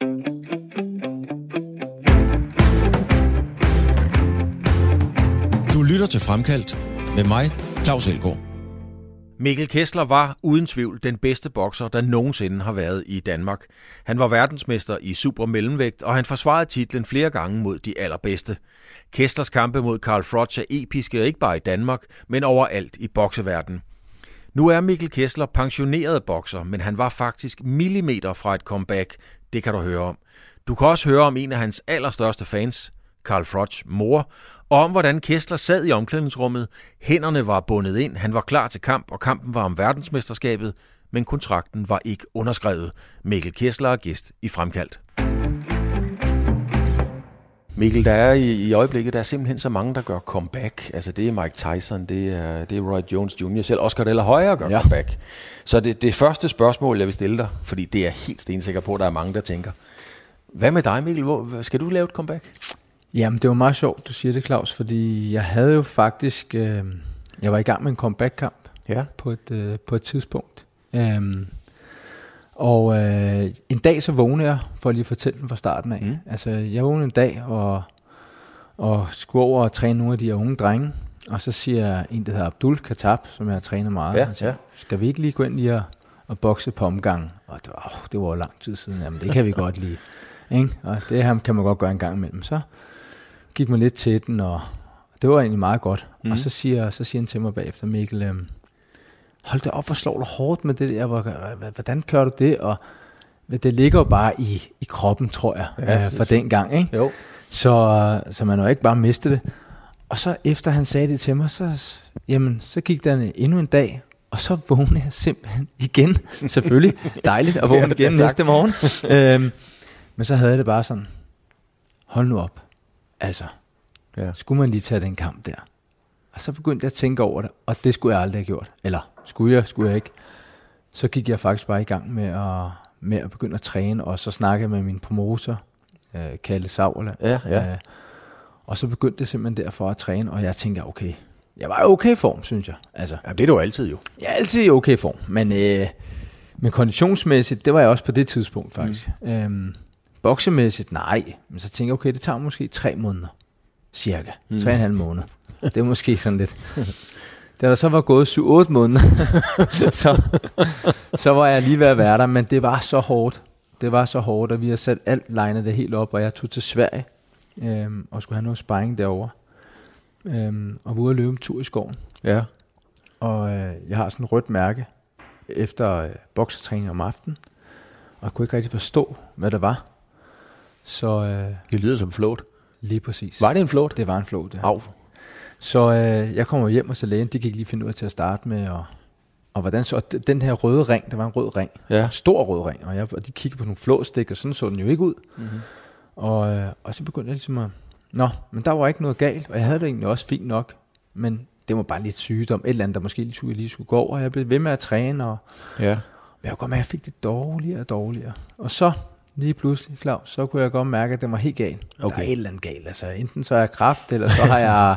Du lytter til Fremkaldt med mig, Claus Elgaard. Mikkel Kessler var uden tvivl den bedste bokser, der nogensinde har været i Danmark. Han var verdensmester i super mellemvægt, og han forsvarede titlen flere gange mod de allerbedste. Kesslers kampe mod Carl Froch er episke ikke bare i Danmark, men overalt i bokseverdenen. Nu er Mikkel Kessler pensioneret bokser, men han var faktisk millimeter fra et comeback. Det kan du høre om. Du kan også høre om en af hans allerstørste fans, Carl Froch mor, og om hvordan Kessler sad i omklædningsrummet. Hænderne var bundet ind, han var klar til kamp, og kampen var om verdensmesterskabet, men kontrakten var ikke underskrevet. Mikkel Kessler er gæst i Fremkaldt. Mikkel, der er i, i øjeblikket, der er simpelthen så mange, der gør comeback. Altså det er Mike Tyson, det er, det er Roy Jones Jr., selv Oscar de la Hoya gør ja. comeback. Så det, det første spørgsmål, jeg vil stille dig, fordi det er jeg helt stensikker på, at der er mange, der tænker. Hvad med dig, Mikkel? Hvor, skal du lave et comeback? Jamen, det var meget sjovt, du siger det, Claus, fordi jeg havde jo faktisk... Øh, jeg var i gang med en comeback-kamp ja. på, et, øh, på et tidspunkt. Um, og øh, en dag så vågnede jeg, for at lige fortælle den fra starten af. Mm. Altså, jeg vågnede en dag og, og skulle over og træne nogle af de her unge drenge. Og så siger en, der hedder Abdul Katab, som jeg har trænet meget. Ja, siger, ja. Skal vi ikke lige gå ind lige og, og bokse på omgang? Og det var, oh, det var lang tid siden. Jamen, det kan vi godt lige. Ikke? Og det her kan man godt gøre en gang imellem. Så gik man lidt til den, og det var egentlig meget godt. Mm. Og så siger, så siger han til mig bagefter, Mikkel, øhm, hold da op, hvor slår du hårdt med det der, hvordan kører du det? Og det ligger jo bare i, i kroppen, tror jeg, ja, øh, for den gang. Ikke? Jo. Så, så man har ikke bare mistet det. Og så efter han sagde det til mig, så, jamen, så gik der endnu en dag, og så vågnede jeg simpelthen igen. Selvfølgelig dejligt at vågne igen ja, næste morgen. øhm, men så havde jeg det bare sådan, hold nu op. Altså, ja. skulle man lige tage den kamp der? Og så begyndte jeg at tænke over det, og det skulle jeg aldrig have gjort. Eller skulle jeg, skulle jeg ikke. Så gik jeg faktisk bare i gang med at, med at begynde at træne, og så snakke med min promotor, øh, Kalle Savla. Ja, ja. Øh, og så begyndte det simpelthen derfor at træne, og jeg tænkte, okay, jeg var i okay form, synes jeg. Altså, ja, det er du altid jo. Jeg er altid i okay form, men, øh, men konditionsmæssigt, det var jeg også på det tidspunkt faktisk. Mm. Øhm, boksemæssigt, nej. Men så tænker jeg, okay, det tager måske tre måneder. Cirka. Mm. Tre og en halv måned. Det er måske sådan lidt. Da der så var gået 7-8 måneder, så, så var jeg lige ved at være der, men det var så hårdt. Det var så hårdt, og vi har sat alt legnet det helt op, og jeg tog til Sverige øhm, og skulle have noget sparring derovre. Øhm, og var ude at løbe en tur i skoven. Ja. Og øh, jeg har sådan et rødt mærke efter øh, boksetræning om aftenen, og jeg kunne ikke rigtig forstå, hvad det var. Så, øh, det lyder som float. Lige præcis. Var det en float? Det var en float, ja. Au. Så øh, jeg kommer hjem, og så lægen, de gik lige finde ud af til at starte med, og, og hvordan så, og den her røde ring, der var en rød ring, ja. en stor rød ring, og, jeg, og de kiggede på nogle flåstik, og sådan så den jo ikke ud. Mm-hmm. Og, øh, og så begyndte jeg ligesom at, nå, men der var ikke noget galt, og jeg havde det egentlig også fint nok, men det var bare lidt sygdom, et eller andet, der måske lige skulle, lige skulle gå over, og jeg blev ved med at træne, og, ja. og jeg godt mærke, at jeg fik det dårligere og dårligere. Og så lige pludselig, klar, så kunne jeg godt mærke, at det var helt galt. Okay. Der er et eller andet galt. Altså, enten så er jeg kraft, eller så har jeg et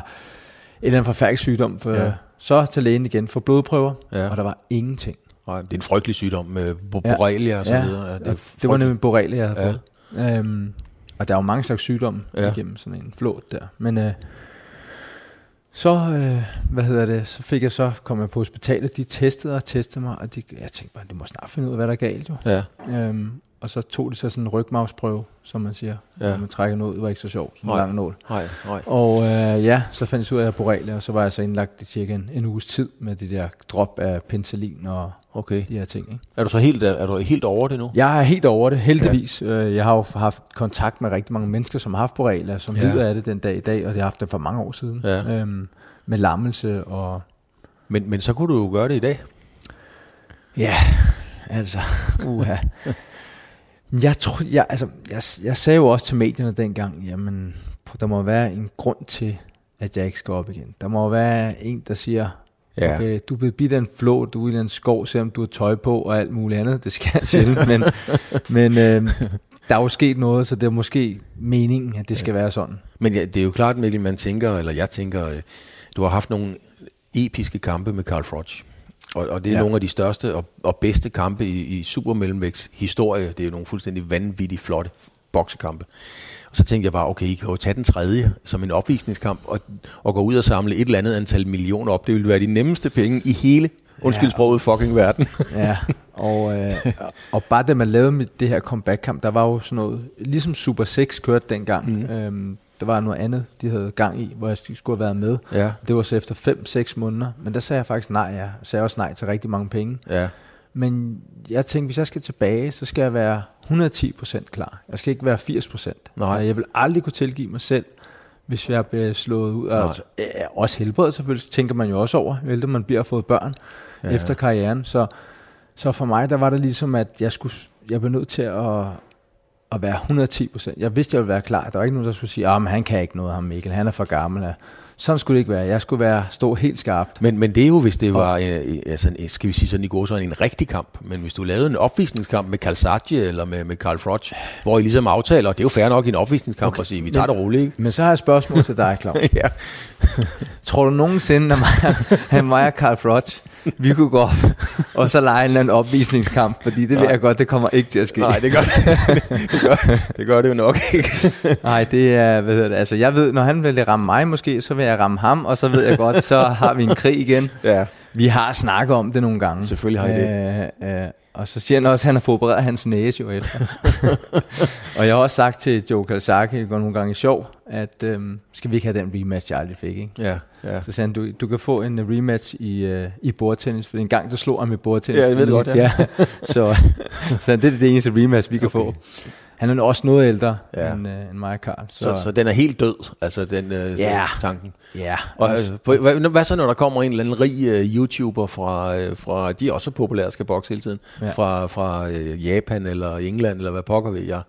eller andet forfærdelig sygdom. For, ja. Så til lægen igen for blodprøver, ja. og der var ingenting. Nej, det er en frygtelig sygdom med borrelia og så ja. videre. Ja, det, det var nemlig borrelia, jeg havde ja. fået. Øhm, og der er jo mange slags sygdomme ja. igennem sådan en flåt der. Men øh, så, øh, hvad hedder det, så fik jeg så, kom jeg på hospitalet, de testede og testede mig, og de, jeg tænkte bare, de må snart finde ud af, hvad der er galt jo. Ja. Øhm, og så tog de så sådan en rygmavsprøve, som man siger. Ja. Når man trækker noget ud, det var ikke så sjovt. Sådan en lang nål. Nej, nej. Og øh, ja, så fandt jeg ud af, at borrelia, og så var jeg så indlagt i cirka en, en uges tid med de der drop af penicillin og okay. de her ting. Ikke? Er du så helt, er du helt over det nu? Jeg er helt over det, heldigvis. Ja. Øh, jeg har jo haft kontakt med rigtig mange mennesker, som har haft borrelia, som ja. lider af det den dag i dag, og det har haft det for mange år siden. Ja. Øhm, med lammelse og... Men, men så kunne du jo gøre det i dag. Ja, altså, uha. Jeg, tror, jeg, altså, jeg, jeg sagde jo også til medierne dengang, jamen, der må være en grund til, at jeg ikke skal op igen. Der må være en, der siger, ja. okay, du er blevet bidt af en flå, du er i en skov, selvom du har tøj på og alt muligt andet. Det skal jeg sjældent, men, men øh, der er jo sket noget, så det er måske meningen, at det skal ja. være sådan. Men ja, det er jo klart, Mikkel, man tænker, eller jeg tænker, øh, du har haft nogle episke kampe med Carl Froch. Og, og det er ja. nogle af de største og, og bedste kampe i, i supermellemvægts historie. Det er jo nogle fuldstændig vanvittigt flotte boksekampe. Og så tænkte jeg bare, okay, I kan jo tage den tredje som en opvisningskamp og, og gå ud og samle et eller andet antal millioner op. Det ville være de nemmeste penge i hele, undskyld ja. sproget, fucking verden. ja, og, øh, og bare da man lavede med det her comeback-kamp, der var jo sådan noget, ligesom Super 6 kørte dengang. Mm. Øhm, der var noget andet, de havde gang i, hvor jeg skulle have været med. Ja. Det var så efter 5-6 måneder, men der sagde jeg faktisk nej. Jeg sagde også nej til rigtig mange penge. Ja. Men jeg tænkte, hvis jeg skal tilbage, så skal jeg være 110% klar. Jeg skal ikke være 80%. Nej. Jeg vil aldrig kunne tilgive mig selv, hvis jeg bliver slået ud. Altså, øh, også helbred selvfølgelig, tænker man jo også over, vel, man bliver fået børn ja. efter karrieren. Så, så for mig, der var det ligesom, at jeg, skulle, jeg blev nødt til at, at være 110 procent. Jeg vidste, jeg ville være klar. Der var ikke nogen, der skulle sige, at han kan ikke noget, ham Mikkel. Han er for gammel. Sådan skulle det ikke være. Jeg skulle være stå helt skarpt. Men, men det er jo, hvis det var, øh, altså, skal vi sige sådan i går, så en rigtig kamp. Men hvis du lavede en opvisningskamp med Calzaghe eller med, med Karl Froch, hvor I ligesom aftaler, det er jo fair nok i en opvisningskamp okay. at sige, vi tager men, det roligt. Ikke? Men så har jeg et spørgsmål til dig, Claus. ja. Tror du nogensinde, at han mig og Karl Froch, vi kunne gå op og så lege en eller anden opvisningskamp, fordi det ved jeg godt, det kommer ikke til at ske. Nej, det gør det, det, gør, det, gør det jo nok ikke. Nej, det er, hvad hedder det, altså jeg ved, når han vil ramme mig måske, så vil jeg ramme ham, og så ved jeg godt, så har vi en krig igen. Ja. Vi har snakket om det nogle gange. Selvfølgelig har I det. Øh, øh, og så siger han også, at han har opereret hans næse jo efter. og jeg har også sagt til Joe Kalsaki, det går nogle gange i sjov, at øhm, skal vi ikke have den rematch, jeg aldrig fik, ikke? Ja, ja. Så sagde han, du, du kan få en rematch i, uh, i bordtennis, for en gang du slog ham i bordtennis. Ja, jeg ved det godt, ja. ja. så, så det er det eneste rematch, vi kan okay. få. Han er også noget ældre ja. end, uh, end mig og Carl. Så. Så, så den er helt død, altså den uh, ja. tanken. Ja. Og, uh, hvad, hvad så, når der kommer en eller anden rig uh, YouTuber fra, uh, fra, de er også populære, skal bokse hele tiden, ja. fra, fra uh, Japan eller England, eller hvad pokker ved jeg,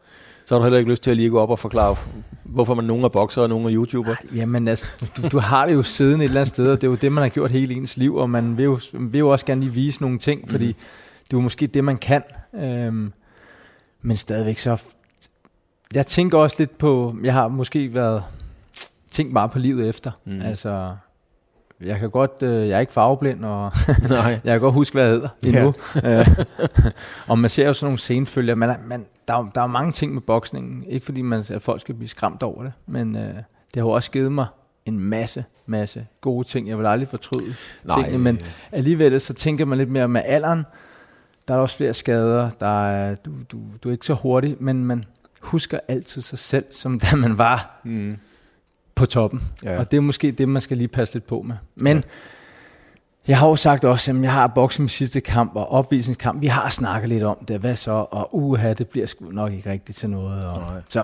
så har du heller ikke lyst til at lige gå op og forklare, hvorfor man nogen er bokser og nogen er YouTuber. Jamen altså, du, du har det jo siden et eller andet sted, og det er jo det, man har gjort hele ens liv, og man vil jo, vil jo også gerne lige vise nogle ting, fordi mm. det er jo måske det, man kan. Øhm, men stadigvæk så jeg tænker også lidt på, jeg har måske været tænkt meget på livet efter. Mm. Altså, jeg kan godt, øh, jeg er ikke farveblind, og Nej. jeg kan godt huske, hvad jeg hedder endnu. Ja. Øh, og man ser jo sådan nogle scenefølger, men man, der, der er mange ting med boksningen. Ikke fordi man, at folk skal blive skræmt over det, men øh, det har jo også givet mig en masse, masse gode ting. Jeg vil aldrig fortryde Nej. tingene, men alligevel så tænker man lidt mere med alderen, der er også flere skader, der er, du, du, du er ikke så hurtig, men man, husker altid sig selv, som da man var mm. på toppen. Ja. Og det er måske det, man skal lige passe lidt på med. Men ja. jeg har jo sagt også, at jeg har bokset min sidste kamp og opvisningskamp. Vi har snakket lidt om det. Hvad så? Og uha, det bliver sgu nok ikke rigtigt til noget. Og, så.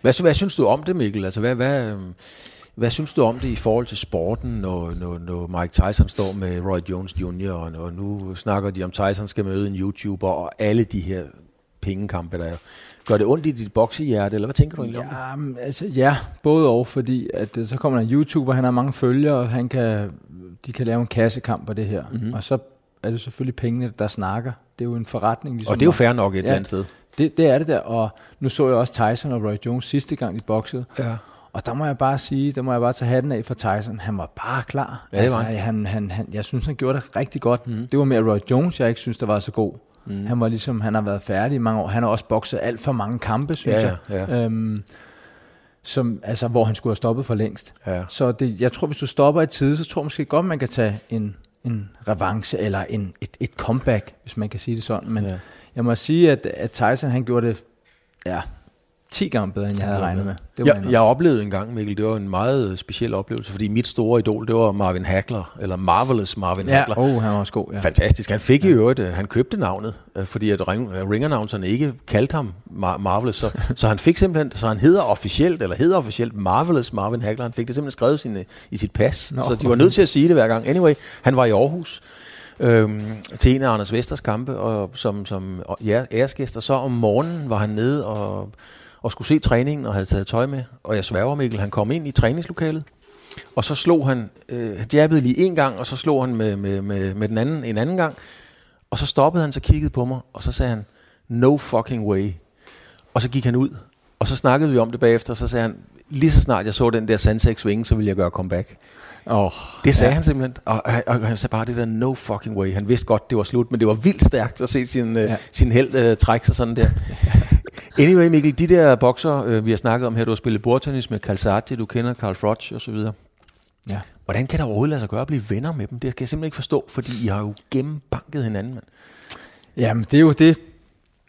Hvad, hvad synes du om det, Mikkel? Altså, hvad, hvad, hvad synes du om det i forhold til sporten, når, når, når Mike Tyson står med Roy Jones Jr., og, og nu snakker de om, Tyson skal møde en YouTuber, og alle de her pengekampe, der er. Gør det ondt i dit boksehjerte, eller hvad tænker du egentlig ja, om det? Altså, ja, både og, fordi at, øh, så kommer der en YouTuber, han har mange følgere, og han kan, de kan lave en kassekamp på det her. Mm-hmm. Og så er det selvfølgelig pengene, der snakker. Det er jo en forretning. Ligesom og det er jo fair nok et ja, andet sted. Det, det er det der, og nu så jeg også Tyson og Roy Jones sidste gang, de boksede. Ja. Og der må jeg bare sige, der må jeg bare tage hatten af for Tyson. Han var bare klar. Ja, det var altså, han. Han, han, jeg synes, han gjorde det rigtig godt. Mm. Det var mere Roy Jones, jeg ikke synes, der var så god. Mm. Han var ligesom, han har været færdig i mange år. Han har også bokset alt for mange kampe, synes ja, jeg. Ja. Øhm, som, altså, hvor han skulle have stoppet for længst. Ja. Så det, jeg tror, hvis du stopper i tide, så tror jeg måske godt, man kan tage en, en revanche, eller en, et, et comeback, hvis man kan sige det sådan. Men ja. jeg må sige, at, at Tyson, han gjorde det, ja, 10 gange bedre, end jeg havde regnet med. Det var jeg, jeg oplevede en gang, Mikkel, det var en meget speciel oplevelse, fordi mit store idol, det var Marvin Hagler, eller Marvelous Marvin ja. Hagler. Oh, han var også god, ja. Fantastisk. Han fik i øvrigt, øh, han købte navnet, øh, fordi at ring, ringannouncerne ikke kaldte ham Mar- Marvelous, så, så han fik simpelthen, så han hedder officielt, eller hedder officielt Marvelous Marvin Hagler, han fik det simpelthen skrevet sine, i sit pas, Nå, så de var nødt til at sige det hver gang. Anyway, han var i Aarhus, øhm, til en af Anders Vesters kampe, og som, som ja, æresgæst, og så om morgenen var han nede og og skulle se træningen og havde taget tøj med. Og jeg sværger Mikkel, han kom ind i træningslokalet, og så slog han, øh, jabbede lige en gang, og så slog han med, med, med, med den anden en anden gang. Og så stoppede han, så kiggede på mig, og så sagde han, no fucking way. Og så gik han ud, og så snakkede vi om det bagefter, og så sagde han, lige så snart jeg så den der Sansex swing, så ville jeg gøre comeback. Oh, Det sagde ja. han simpelthen, og, og, og han sagde bare det der no fucking way. Han vidste godt, det var slut, men det var vildt stærkt at se sin, ja. Ja. sin held uh, trække sig sådan der. Anyway, Mikkel, de der bokser, uh, vi har snakket om her, du har spillet bordtennis med Calzati, du kender Carl Froch og så videre. Ja. Hvordan kan der overhovedet lade sig gøre at blive venner med dem? Det kan jeg simpelthen ikke forstå, fordi I har jo gennembanket hinanden, mand. Jamen, det er jo det.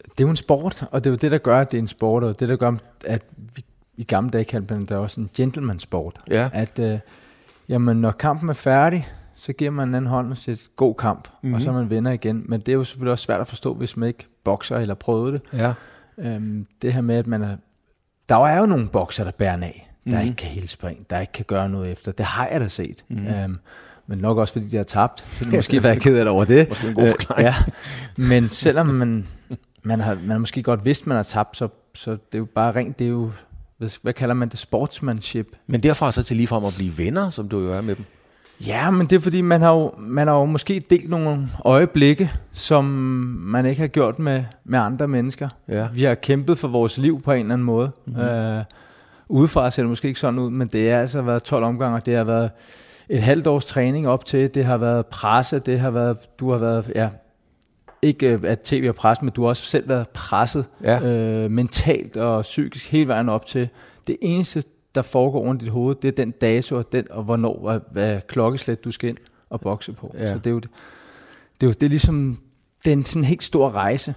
Det er jo en sport, og det er jo det, der gør, at det er en sport, og det, der gør, at vi i gamle dage kaldte man det også en gentleman sport. Ja. At, øh, jamen, når kampen er færdig, så giver man en anden hånd og siger, god kamp, mm-hmm. og så er man venner igen. Men det er jo selvfølgelig også svært at forstå, hvis man ikke bokser eller prøver det. Ja. Øhm, det her med, at man er... Der er jo nogle bokser, der bærer af, der Mhm. ikke kan hele spring, der ikke kan gøre noget efter. Det har jeg da set. Mm. Øhm, men nok også, fordi de har tabt. Så måske være ked af det over det. Måske en god forklaring. ja. Men selvom man, man, har, man har måske godt vidst, man har tabt, så, så det er jo bare rent, det er jo, hvad, hvad kalder man det, sportsmanship. Men derfra så til ligefrem at blive venner, som du jo er med dem. Ja, men det er fordi, man har jo, man har jo måske delt nogle øjeblikke, som man ikke har gjort med, med andre mennesker. Ja. Vi har kæmpet for vores liv på en eller anden måde. Mm-hmm. Øh, udefra ser det måske ikke sådan ud, men det har altså været 12 omgange, det har været et halvt års træning op til. Det har været presse, det har været, du har været, ja, ikke øh, at tv har presset, men du har også selv været presset Ja. øh, mentalt og psykisk hele vejen op til. Det eneste, der foregår rundt i dit hoved, det er den dato og, den, og hvornår, hvad, hvad klokkeslæt du skal ind og bokse på. Ja. Så det er jo det. Det er jo det er ligesom, det er en sådan helt stor rejse.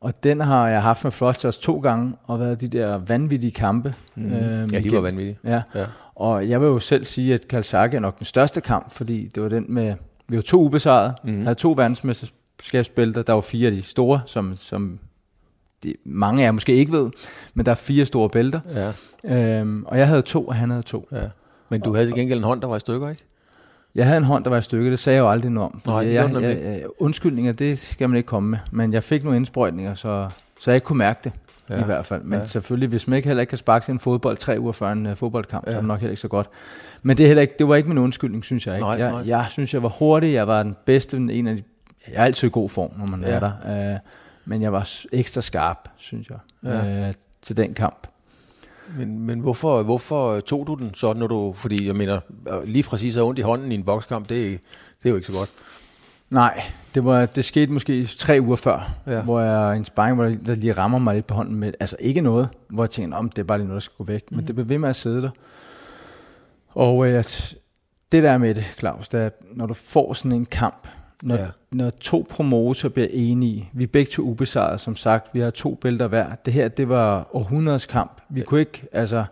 Og den har jeg haft med Frosters to gange, og været de der vanvittige kampe. Mm. Ja, de var vanvittige. Ja. Ja. Og jeg vil jo selv sige, at Kalsaki er nok den største kamp, fordi det var den med, vi var to ubesejrede, mm. havde to verdensmesterskabsbælter, der var fire af de store, som, som de, mange af jer måske ikke ved, men der er fire store bælter. Ja. Øhm, og jeg havde to, og han havde to. ja. Men du havde til gengæld en hånd, der var i stykker, ikke? Jeg havde en hånd, der var i stykke, det sagde jeg jo aldrig noget om. Nej, det jeg, jeg, jeg, undskyldninger, det skal man ikke komme med. Men jeg fik nogle indsprøjtninger, så, så jeg ikke kunne mærke det. Ja. I hvert fald. Men Ja. selvfølgelig, hvis man ikke heller ikke kan sparke en fodbold tre uger før en uh, fodboldkamp, ja. så er det nok heller ikke så godt. Men det, er heller ikke, det var ikke min undskyldning, synes jeg ikke. Nej, jeg, nej. jeg synes, jeg var hurtig, jeg var den bedste, en af de, jeg er altid i god form, når man ja. er der. Uh, men jeg var ekstra skarp, synes jeg, Ja. uh, til den kamp. Men, men hvorfor, hvorfor tog du den så, når du... Fordi jeg mener, øh, lige præcis at have ondt i hånden i en bokskamp, det, er- det er jo ikke så godt. Nej, det, var, det skete måske tre uger før, Ja. hvor jeg en sparring, hvor der lige rammer mig lidt på hånden med, altså ikke noget, hvor jeg tænker, om det er bare lige noget, der skal gå væk, mm. men det blev ved med at sidde der. Og øh, at det der med det, Claus, det er, at når du får sådan en kamp, når, Ja. ja. når to promoter bliver enige, vi er begge to ubesejrede, som sagt, vi har to bælter hver. Det her, det var århundredes kamp. Vi kunne ikke, altså,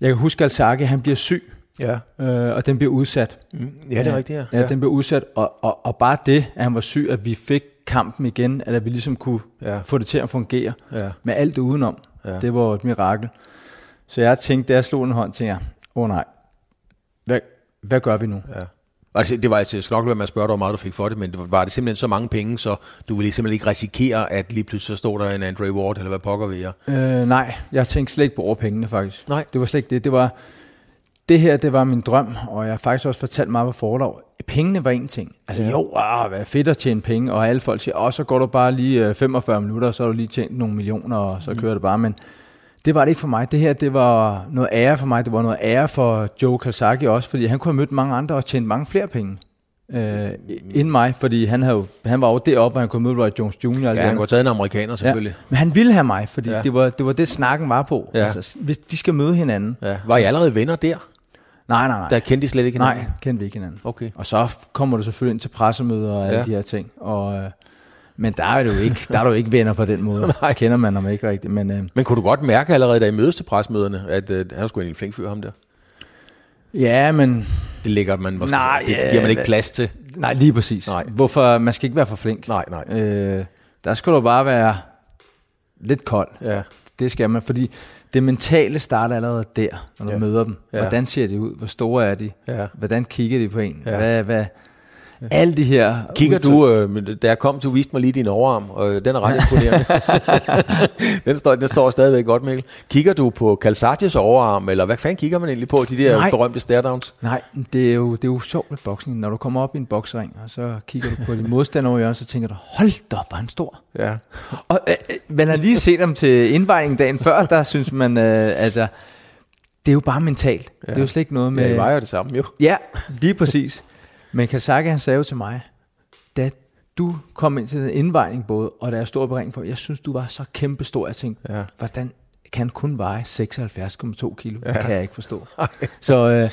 jeg kan huske, Alzaki, han bliver syg, Ja, øh, og den bliver udsat. mm, ja det er rigtigt, ja. Ja, ja, den blev udsat, og, og, og bare det, at han var syg, at vi fik kampen igen, at vi ligesom kunne Ja. ja. få det til at fungere ja. med alt det udenom. Ja. Ja. Det var et mirakel. Så jeg tænkte, da jeg slog en hånd, tænkte jeg, åh oh, nej, hvad, hvad gør vi nu? ja. Altså, det var, altså, jeg skal nok være med at spørge dig, hvor meget du fik for det, men var, var det simpelthen så mange penge, så du ville simpelthen ikke risikere, at lige pludselig så stod der en Andre Ward, eller hvad pokker vi er. Øh, nej, jeg tænkte slet ikke på over pengene faktisk. Nej. Det var slet ikke det. Det var, det her, det var min drøm, og jeg har faktisk også fortalt mig på forlag. Pengene var en ting. Altså Ja. jo, ah, hvad fedt at tjene penge, og alle folk siger, åh, så går du bare lige øh, 45 minutter, og så har du lige tjent nogle millioner, og så mm. kører det bare. Men det var det ikke for mig. Det her, det var noget ære for mig. Det var noget ære for Joe Kalsaki også, fordi han kunne have mødt mange andre og tjent mange flere penge. Øh, end mig, fordi han, havde, han var jo deroppe, hvor han kunne møde Roy Jones Jr. Ja, han kunne have taget en amerikaner selvfølgelig. Ja, men han ville have mig, fordi Ja. det, var, det var det, snakken var på. Ja. Altså, hvis de skal møde hinanden. Ja. Var I allerede venner der? Nej, nej, nej. Der kendte I slet ikke hinanden? nej, kendte vi ikke hinanden. Okay. Og så kommer du selvfølgelig ind til pressemøder og alle Ja. ja. de her ting. Og, øh, men der er, du ikke, der er du ikke venner på den måde. Nej. Kender man ham ikke rigtigt. Men øh, Men kunne du godt mærke allerede, da I mødes til presmøderne, at øh, han skulle en flink fyr, ham der? ja, men Det lægger man måske, Nej, det giver man ikke plads til. nej, lige præcis. Nej. Hvorfor? Man skal ikke være for flink. Nej, nej. Øh, der skal du bare være lidt kold. Ja. Det skal man, fordi det mentale starter allerede der, når du Ja. møder dem. Ja. Hvordan ser de ud? Hvor store er de? Ja. Hvordan kigger de på en? Ja. Hvad, hvad, alle de her... Kigger du, øh, da jeg kom, du viste mig lige din overarm, og øh, den er ret imponerende. den, står, den står stadigvæk godt, Mikkel. Kigger du på Calzatis overarm, eller hvad fanden kigger man egentlig på, de der Nej. berømte stare-downs? Nej, det er, jo, det er jo sjovt med boksning. Når du kommer op i en boksering, og så kigger du på din modstander over hjørnet, så tænker du, hold da, er han stor. Ja. Og øh, øh, man har lige set dem til indvejningen dagen før, der synes man, øh, altså, det er jo bare mentalt. Ja. Det er jo slet ikke noget med... Ja, I vejer det samme jo. Ja, lige præcis. Men Kasaki han sagde jo til mig, da du kom ind til den indvejning både, og der er stor bering for, jeg synes, du var så kæmpe stor. Jeg tænkte, ja. hvordan kan kun veje 76,2 kilo? Ja. Det kan jeg ikke forstå. så, øh,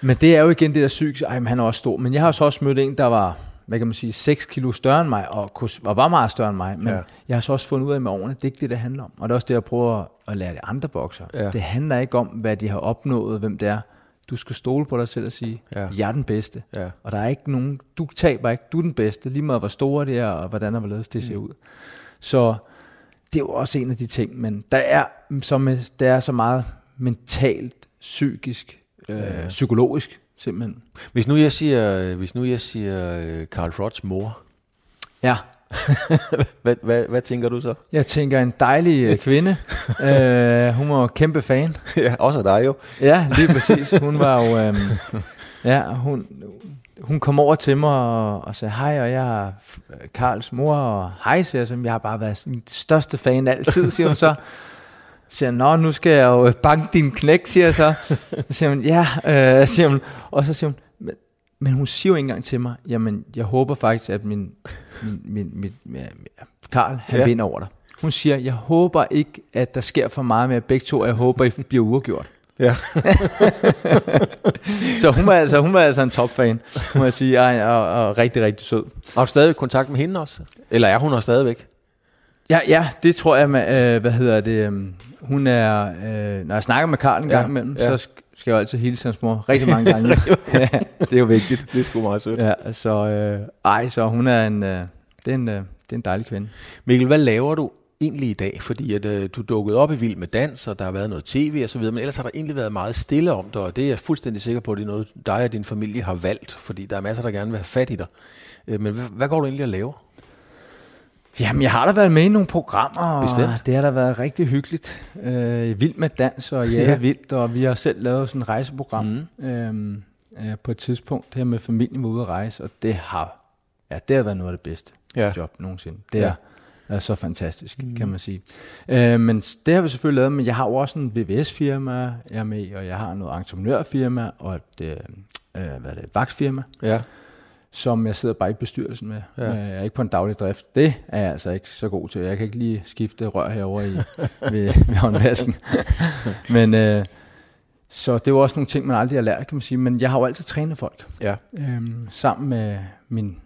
men det er jo igen det der sygt, ej, men han er også stor. Men jeg har så også mødt en, der var hvad kan man sige, 6 kilo større end mig, og, kunne, og var meget større end mig, men ja. jeg har så også fundet ud af med årene, det er ikke det, det handler om. Og det er også det, jeg prøver at lære de andre bokser. Ja. Det handler ikke om, hvad de har opnået, hvem det er. Du skal stole på dig selv og sige, ja. jeg er den bedste. Ja. Og der er ikke nogen, du taber ikke, du er den bedste, lige meget hvor store det er, og hvordan og hvorledes det ser mm. ud. Så det er jo også en af de ting, men der er, som, der er så meget mentalt, psykisk, øh, ja. psykologisk simpelthen. Hvis nu jeg siger, hvis nu jeg siger Carl Frotts mor. Ja. hvad, hvad, hvad tænker du så? Jeg tænker en dejlig uh, kvinde. uh, hun var kæmpe fan. ja, også dig jo. ja, lige præcis. Hun var jo... Um, ja, hun, hun kom over til mig og, og sagde hej, og jeg er Karls mor, og hej, siger jeg, som jeg har bare været den største fan altid, siger hun så siger han, nå, nu skal jeg jo banke din knæk, siger jeg så. Så siger hun, ja, øh, siger hun. Og så siger hun, men, hun siger jo ikke engang til mig, jamen, jeg håber faktisk, at min, min, min, min, min Karl, han ja. vinder over dig. Hun siger, jeg håber ikke, at der sker for meget med begge to, og jeg håber, I bliver uafgjort. Ja. så hun var, altså, hun var altså en topfan, må jeg sige, og, og, og rigtig, rigtig sød. Har du stadig kontakt med hende også? Eller er hun også stadigvæk? Ja, ja, det tror jeg, med, øh, hvad hedder det, øh, hun er, øh, når jeg snakker med Karl en gang ja, imellem, ja. så skal jeg altid hilse hans mor rigtig mange gange. ja, det er jo vigtigt. Det er sgu meget sødt. Ja, så, øh, ej, så hun er en, øh, det, er en, øh, det er en dejlig kvinde. Mikkel, hvad laver du egentlig i dag? Fordi at, øh, du dukkede op i Vild med Dans, og der har været noget tv og så videre, men ellers har der egentlig været meget stille om dig, og det er jeg fuldstændig sikker på, at det er noget, dig og din familie har valgt, fordi der er masser, der gerne vil have fat i dig. Øh, men hvad, hvad går du egentlig at lave? Jamen, jeg har da været med i nogle programmer, og Bestemt. det har da været rigtig hyggeligt. Øh, vild med dans og ja, ja. vildt, og vi har selv lavet sådan et rejseprogram mm. øhm, øh, på et tidspunkt her med familien var ude at rejse, og det har, ja, det har været noget af det bedste ja. job nogensinde. Det ja. er, er så fantastisk, mm. kan man sige. Øh, men det har vi selvfølgelig lavet, men jeg har jo også en VVS-firma, jeg er med og jeg har noget entreprenørfirma og et øh, øh hvad er det, vagtfirma. Ja som jeg sidder bare i bestyrelsen med. Ja. Øh, jeg er ikke på en daglig drift. Det er jeg altså ikke så god til. Jeg kan ikke lige skifte rør herover i, ved, ved håndvasken. Men øh, så det er jo også nogle ting, man aldrig har lært, kan man sige. Men jeg har jo altid trænet folk. Ja. Øhm, sammen med min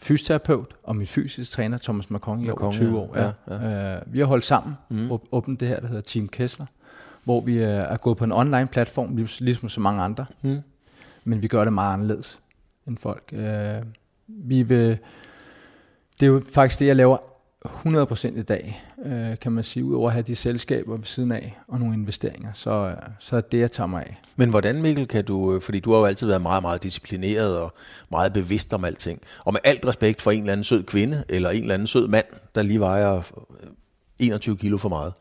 fysioterapeut og min fysisk træner, Thomas Macron, i over 20 år. Ja. Ja, ja. Øh, vi har holdt sammen, mm. åbent det her, der hedder Team Kessler, hvor vi øh, er gået på en online platform, ligesom så mange andre. Mm. Men vi gør det meget anderledes end folk. Øh, vi vil, det er jo faktisk det, jeg laver 100% i dag, øh, kan man sige, udover at have de selskaber ved siden af og nogle investeringer, så, øh, så er det, jeg tager mig af. Men hvordan, Mikkel, kan du, øh, fordi du har jo altid været meget, meget disciplineret og meget bevidst om alting, og med alt respekt for en eller anden sød kvinde, eller en eller anden sød mand, der lige vejer øh, 21 kilo for meget.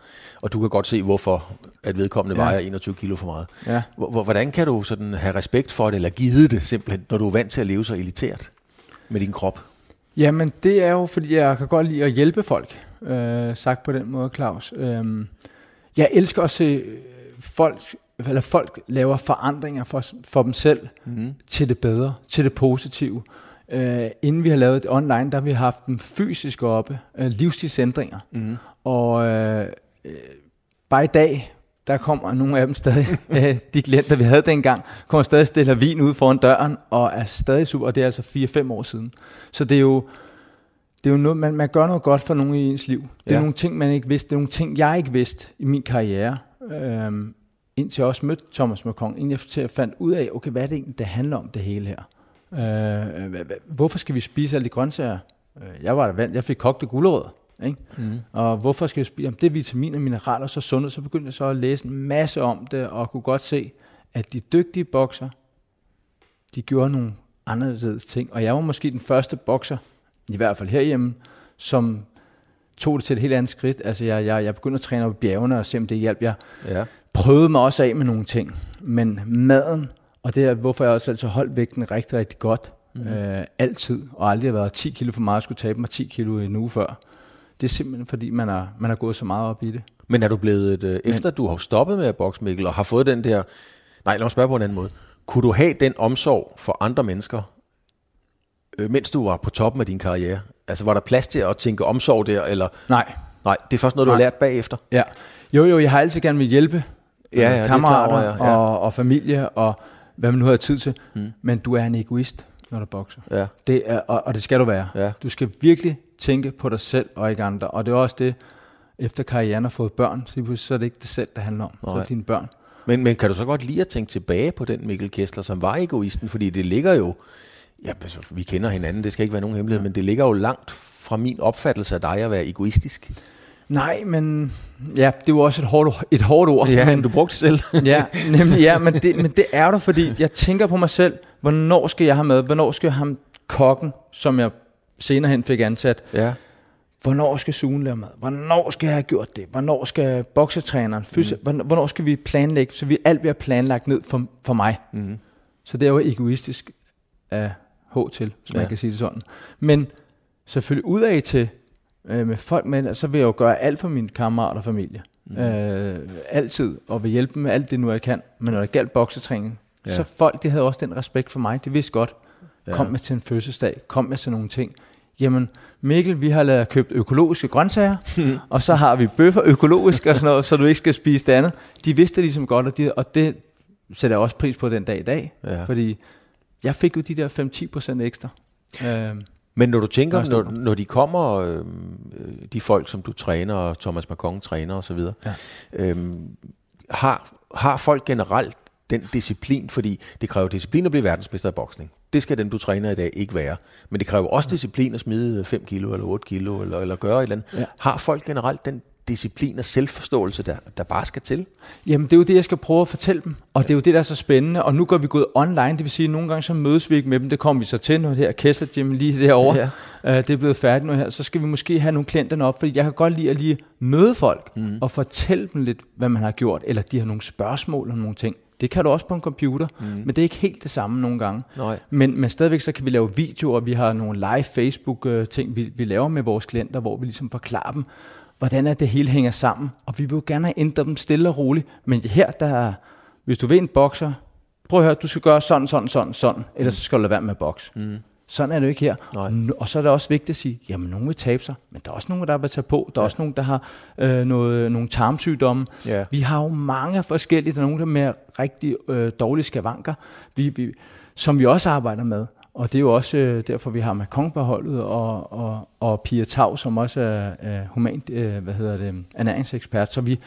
Og du kan godt se, hvorfor at vedkommende ja. vejer 21 kilo for meget. Ja. Hvordan kan du sådan have respekt for det, eller give det simpelthen, når du er vant til at leve så elitært med din krop? Jamen, det er jo, fordi jeg kan godt lide at hjælpe folk, øh, sagt på den måde, Claus. Øh, jeg elsker at se folk, eller folk laver forandringer for, for dem selv mm. til det bedre, til det positive. Øh, inden vi har lavet det online, der har vi haft dem fysisk oppe, øh, livsstilsændringer. Mm. Og øh, øh, bare i dag, der kommer nogle af dem stadig, øh, de klienter, vi havde dengang, kommer stadig stiller vin ud foran døren, og er stadig super, og det er altså 4-5 år siden. Så det er jo, det er jo noget, man, man gør noget godt for nogen i ens liv. Det er ja. nogle ting, man ikke vidste. Det er nogle ting, jeg ikke vidste i min karriere. Øhm, indtil jeg også mødte Thomas McCong, inden jeg fandt ud af, okay, hvad er det egentlig, det handler om, det hele her? Øh, hvorfor skal vi spise alle de grøntsager? Øh, jeg var der vant, jeg fik kogte gulerødder. Ikke? Mm. Og hvorfor skal jeg spise? Jamen, det er vitaminer, mineraler, så sundhed. Så begyndte jeg så at læse en masse om det, og kunne godt se, at de dygtige bokser, de gjorde nogle anderledes ting. Og jeg var måske den første bokser, i hvert fald herhjemme, som tog det til et helt andet skridt. Altså, jeg, jeg, jeg begyndte at træne op i bjergene og se, om det hjalp. Jeg ja. prøvede mig også af med nogle ting. Men maden, og det er, hvorfor jeg også altid holdt vægten rigtig, rigtig godt, mm. øh, altid, og aldrig har været 10 kilo for meget, skulle tabe mig 10 kilo en uge før. Det er simpelthen fordi, man har, man har gået så meget op i det. Men er du blevet, et, øh, efter du har stoppet med at bokse, Mikkel, og har fået den der... Nej, lad mig spørge på en anden måde. Kunne du have den omsorg for andre mennesker, øh, mens du var på toppen af din karriere? Altså, var der plads til at tænke omsorg der, eller... Nej. Nej, det er først noget, du Nej. har lært bagefter. Ja. Jo, jo, jeg har altid gerne vil hjælpe Ja, ja, øh, klar kammerater over, ja. Ja. Og, og familie, og hvad man nu har tid til. Mm. Men du er en egoist, når du bokser. Ja. Det er, og, og det skal du være. Ja. Du skal virkelig tænke på dig selv og ikke andre. Og det er også det, efter karrieren har fået børn, så, lige så er det ikke det selv, det handler om. Så er Nej. det dine børn. Men, men kan du så godt lide at tænke tilbage på den Mikkel Kessler, som var egoisten? Fordi det ligger jo... Ja, altså, vi kender hinanden, det skal ikke være nogen hemmelighed, men det ligger jo langt fra min opfattelse af dig at være egoistisk. Nej, men ja, det jo også et hårdt, et hårdt ord. Ja, men, du brugte selv. ja, nemlig, ja men, det, men det er du, fordi jeg tænker på mig selv, hvornår skal jeg have med, hvornår skal jeg have ham kokken, som jeg senere hen fik ansat, ja. hvornår skal sugen lave mad, hvornår skal jeg have gjort det, hvornår skal boksetræneren, fysio, mm. hvornår skal vi planlægge, så vi alt bliver planlagt ned for, for mig. Mm. Så det er jo egoistisk af H til, hvis man Ja. kan sige det sådan. Men selvfølgelig udad til, øh, med folk med, så vil jeg jo gøre alt for mine kammerater og familie. Mm. Øh, altid, og vil hjælpe dem med alt det nu, jeg kan. Men når det galt boksetræning, Ja. så folk, de havde også den respekt for mig. De vidste godt, Ja. kom med til en fødselsdag, kom med til nogle ting. Jamen, Mikkel, vi har lavet købt økologiske grøntsager, og så har vi bøffer økologisk og sådan noget, så du ikke skal spise det andet. De vidste det ligesom godt, og, de, og det sætter jeg også pris på den dag i dag, Ja. fordi jeg fik jo de der 5-10 procent ekstra. Øhm, Men når du tænker, når, når de kommer, øh, øh, de folk, som du træner, og Thomas Macron træner osv., Ja. øhm, har, har folk generelt den disciplin, fordi det kræver disciplin at blive verdensmester i boksning. Det skal den, du træner i dag, ikke være. Men det kræver også disciplin at smide 5 kilo eller 8 kilo, eller, eller gøre et eller andet. Ja. Har folk generelt den disciplin og selvforståelse, der, der bare skal til? Jamen, det er jo det, jeg skal prøve at fortælle dem. Og det er jo det, der er så spændende. Og nu går vi gået online, det vil sige, at nogle gange så mødes vi ikke med dem. Det kommer vi så til, når det her Kessler Gym lige derovre. Ja. Ja. Uh, det er blevet færdigt nu her. Så skal vi måske have nogle klienterne op, fordi jeg kan godt lide at lige møde folk mm. og fortælle dem lidt, hvad man har gjort. Eller de har nogle spørgsmål om nogle ting. Det kan du også på en computer, mm. men det er ikke helt det samme nogle gange. Nej. Men, men stadigvæk så kan vi lave videoer, vi har nogle live Facebook-ting, vi, vi laver med vores klienter, hvor vi ligesom forklarer dem, hvordan er det hele hænger sammen. Og vi vil jo gerne have ændret dem stille og roligt. Men her, der er, hvis du vil en bokser, prøv at høre, du skal gøre sådan, sådan, sådan, sådan, ellers så skal du lade være med at bokse. Mm. Sådan er det jo ikke her. Nej. Og så er det også vigtigt at sige, jamen nogen vil tabe sig, men der er også nogen, der vil tage på. Der er ja. også nogen, der har øh, noget, nogle tarmsygdomme. Ja. Vi har jo mange forskellige, der er nogen, der er med rigtig øh, dårlige skavanker, vi, vi, som vi også arbejder med. Og det er jo også øh, derfor, vi har Macron på holdet, og, og, og Pia Tav, som også er øh, humant, øh, hvad hedder det, ernæringsekspert. Så vi,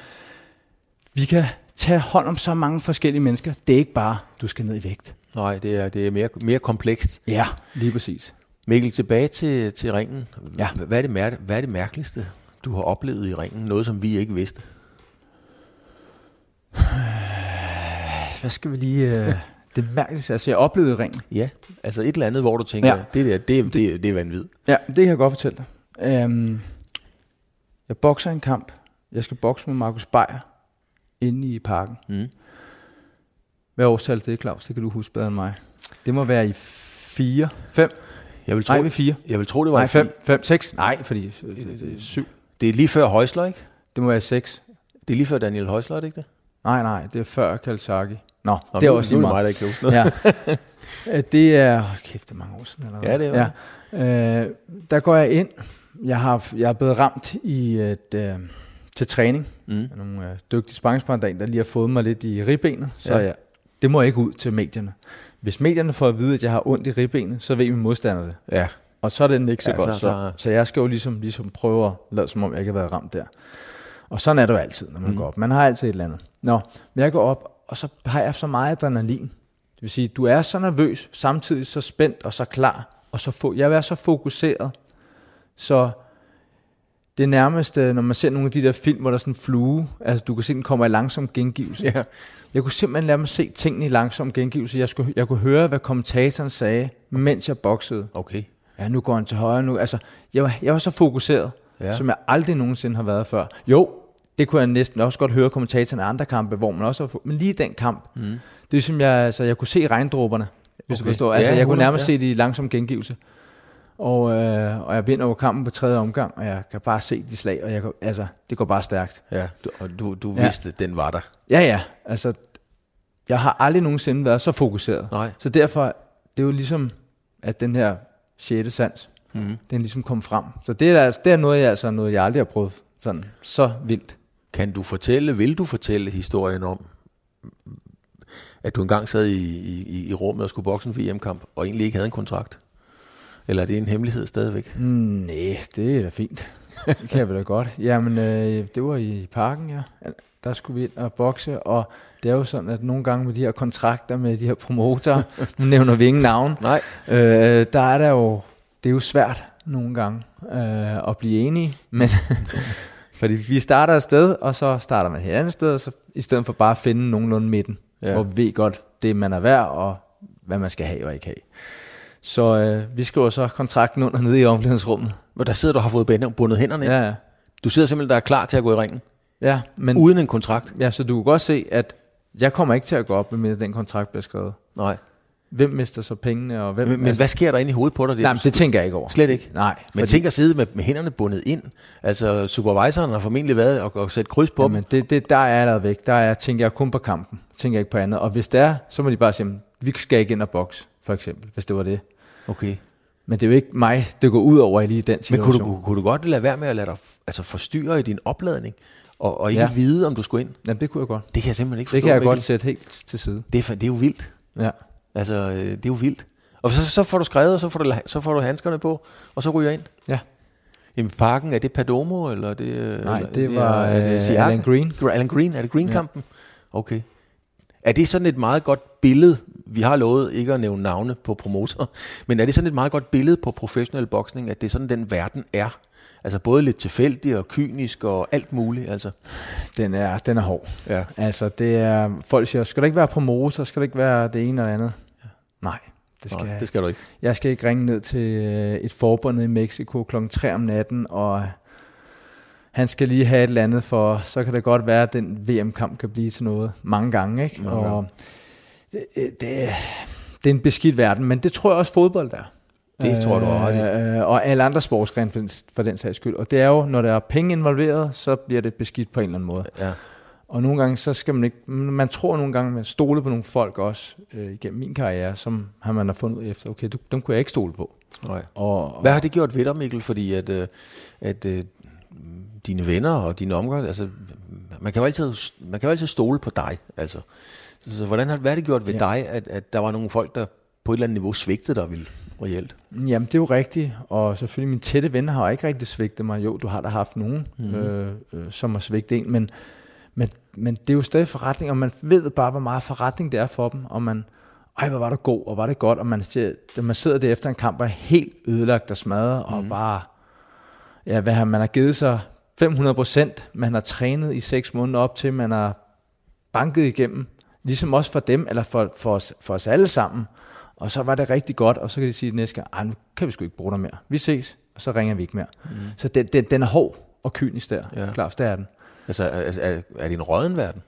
vi kan tage hånd om så mange forskellige mennesker. Det er ikke bare, du skal ned i vægt. Nej, det er, det er mere, mere komplekst. Ja, lige præcis. Mikkel, tilbage til, til ringen. Ja. Hvad, er det mær- hvad er det mærkeligste, du har oplevet i ringen? Noget, som vi ikke vidste? Hvad skal vi lige... Øh, det mærkeligste, altså jeg oplevede ringen. Ja, altså et eller andet, hvor du tænker, ja. Det der, det, det, det er vanvittigt. Ja, det kan jeg godt fortælle dig. Um, jeg bokser en kamp. Jeg skal bokse med Markus Beyer inde i parken. Mm. Hvad årstal det Claus? Det kan du huske bedre end mig. Det må være i 4, 5. Jeg vil tro, Nej, vi 4. jeg vil tro det var Nej, i 5, 5, 6. Nej, fordi 7. Det er lige før Højsler, ikke? Det må være 6. Det er lige før Daniel Højsler, er det ikke det? Nej, nej, det er før Kalsaki. Nå, Nå, det er nu, også nu er det mig, meget. der ikke kan huske noget. Ja. Øh, det er, oh, kæft, det er mange år siden. Eller? Ja, det er ja. Øh, der går jeg ind. Jeg, har, jeg er blevet ramt i et, øh, til træning. Mm. af nogle øh, dygtige sparringspartnere, der lige har fået mig lidt i ribbenet, så Ja. jeg, det må ikke ud til medierne. Hvis medierne får at vide, at jeg har ondt i ribbenet, så ved min modstander det. Ja, Og så er det ikke så Ja, godt. så- Så, så, så- så jeg skal jo ligesom, ligesom prøve at lade som om, jeg ikke har været ramt der. Og sådan er det jo altid, når man mm. går op. Man har altid et eller andet. Nå, men jeg går op, og så har jeg så meget adrenalin. Det vil sige, du er så nervøs, samtidig så spændt og så klar. Og så få, jeg er så fokuseret, så det nærmest, øh, når man ser nogle af de der film, hvor der er sådan en flue, altså du kan se, den kommer i langsom gengivelse. ja. Jeg kunne simpelthen lade mig se tingene i langsom gengivelse. Jeg, skulle, jeg kunne høre, hvad kommentatoren sagde, mens jeg boksede. okay. Ja, nu går han til højre nu. Altså, jeg var, jeg var så fokuseret, ja. som jeg aldrig nogensinde har været før. Jo, det kunne jeg næsten også godt høre kommentatoren i andre kampe, hvor man også har, men lige den kamp, mm. det er som jeg, altså, jeg kunne se regndråberne, hvis Okay. du forstår. Altså, Ja, jeg kunne 100, nærmest ja. se det i langsom gengivelse. Og, øh, og jeg vinder over kampen på tredje omgang, og jeg kan bare se de slag, og jeg, kan- altså, det går bare stærkt. Ja, du, og du, du Ja. vidste, den var der. Ja, ja, altså, jeg har aldrig nogensinde været så fokuseret. Nej. Så derfor, det er jo ligesom, at den her sjette sans, Mm. den ligesom kom frem. Så det er, altså- det er noget, jeg, altså, noget, jeg aldrig har prøvet sådan så vildt. Kan du fortælle, vil du fortælle historien om, at du engang sad i, i, i rummet og skulle bokse en VM-kamp, og egentlig ikke havde en kontrakt? Eller er det en hemmelighed stadigvæk? Mm, nej, det er da fint. Det kan jeg vel da godt. Jamen, øh, det var i parken, ja. Der skulle vi ind og bokse, og det er jo sådan, at nogle gange med de her kontrakter med de her promotorer, nu nævner vi ingen navn, Nej. øh, der er der jo, det er jo svært nogle gange øh, at blive enige, men fordi vi starter et sted, og så starter man et andet sted, og så, i stedet for bare at finde nogenlunde midten, Ja. hvor vi ved godt det, man er værd, og hvad man skal have og ikke have. Så øh, vi skriver så kontrakten under nede i omklædningsrummet. Og der sidder du og har fået bundet- bundet hænderne. Ja. Ja, ja. Du sidder simpelthen der er klar til at gå i ringen, ja, men uden en kontrakt. ja, så du kan godt se, at jeg kommer ikke til at gå op, med den kontrakt bliver skrevet. Nej. Hvem mister så pengene, og hvem... Men, men hvad sker der inde i hovedet på dig? Nej, men det tænker jeg ikke over. Slet ikke. Nej, Men tænk at sidde med, med hænderne bundet ind. Altså, supervisoren har formentlig været og, og sætte kryds på dem. Jamen, det, det, der er allerede væk. Der er, tænker jeg kun på kampen. Tænker jeg ikke på andet. Og hvis det er, så må de bare sige, vi skal ikke ind og bokse, for eksempel, hvis det var det. Okay. Men det er jo ikke mig, det går ud over i lige den Men situation. kunne du, kunne du godt lade være med at lade dig altså forstyrre i din opladning, og, og ikke ja. Vide, om du skulle ind? Jamen, det kunne jeg godt. Det kan jeg simpelthen ikke forstå. Det kan jeg godt sætte helt til side. Det er, det er jo vildt. Ja. Altså, øh, det er jo vildt. Og så, så får du skrevet, og så får du, så får du handskerne på, og så ryger ind. Ja. Jamen, parken, er det Perdomo, eller er det... øh, Nej, eller, det var er det øh? Alan Green. Alan Green, er det Green-kampen? Okay. Er det sådan et meget godt billede, vi har lovet ikke at nævne navne på promotor, men er det sådan et meget godt billede på professionel boksning, at det er sådan, den verden er? Altså både lidt tilfældig og kynisk og alt muligt, altså. Den er, den er hård. Ja. Altså, det er, folk siger, skal der ikke være promotor, skal der ikke være det ene eller andet? Nej, det skal, Nej, det skal du ikke. jeg skal ikke ringe ned til øh, et forbund i Mexico kl. 3 om natten, og han skal lige have et eller andet, for så kan det godt være, at den VM-kamp kan blive til noget mange gange. Ikke? Mange og det, det, det er en beskidt verden, men det tror jeg også fodbold er. Det tror du i. Øh, og alle andre sportsgrene for den, for den sags skyld. Og det er jo, når der er penge involveret, så bliver det beskidt på en eller anden måde. Ja. Og nogle gange, så skal man ikke, man tror nogle gange, man stole på nogle folk også, øh, igennem min karriere, som har man har fundet ud efter, okay, du, dem kunne jeg ikke stole på. Nej. Og, og Hvad har det gjort ved dig, Mikkel? Fordi at, øh, at øh, dine venner og dine omgang, altså, man kan jo altid, man kan jo altid stole på dig. Altså. Så hvordan har, hvad har det gjort ved ja. Dig, at, at der var nogle folk, der på et eller andet niveau svigtede dig vil reelt? Jamen, det er jo rigtigt, og selvfølgelig mine tætte venner har ikke rigtig svigtet mig. Jo, du har da haft nogen, mm. øh, øh, som har svigtet en, men, men, men det er jo stadig forretning, og man ved bare, hvor meget forretning det er for dem, og man, ej, hvor var det god, og var det godt, og man, man sidder der efter en kamp og er helt ødelagt og smadret, mm. og bare, ja, hvad har man har givet sig 500 procent, man har trænet i seks måneder op til, man har banket igennem, ligesom også for dem, eller for, for, os, for os alle sammen. Og så var det rigtig godt, og så kan de sige næste gang, "Ej, nu kan vi sgu ikke bruge dig mere. Vi ses, og så ringer vi ikke mere. Mm. Så den, den, den er hård og kynisk der. Ja. Klart, det er den. Altså, er, er, er det en råden verden?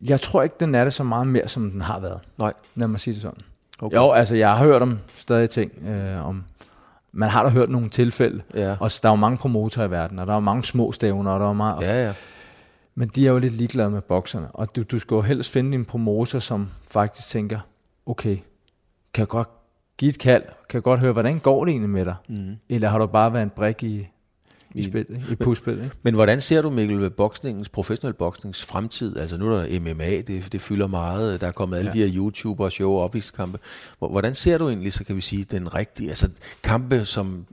Jeg tror ikke, den er det så meget mere, som den har været. Nej. Lad mig sige det sådan. Okay. Jo, altså jeg har hørt om stadig ting, øh, om man har da hørt nogle tilfælde, Ja. og der er jo mange promotorer i verden, og der er jo mange små stævner, og der er meget, Ja, ja. Men de er jo lidt ligeglade med bokserne. Og du, du skal jo helst finde en promotor, som faktisk tænker, okay, kan jeg godt give et kald? Kan jeg godt høre, hvordan går det egentlig med dig? Mm. Eller har du bare været en brik i, i, I- spil, i puspil? Ikke? Men hvordan ser du, Mikkel, boksningens, professionel boksnings fremtid? Altså nu er der MMA, det, det fylder meget. Der er kommet alle ja. De her YouTuber og show og kampe. Hvordan ser du egentlig, så kan vi sige, den rigtige, altså kampe som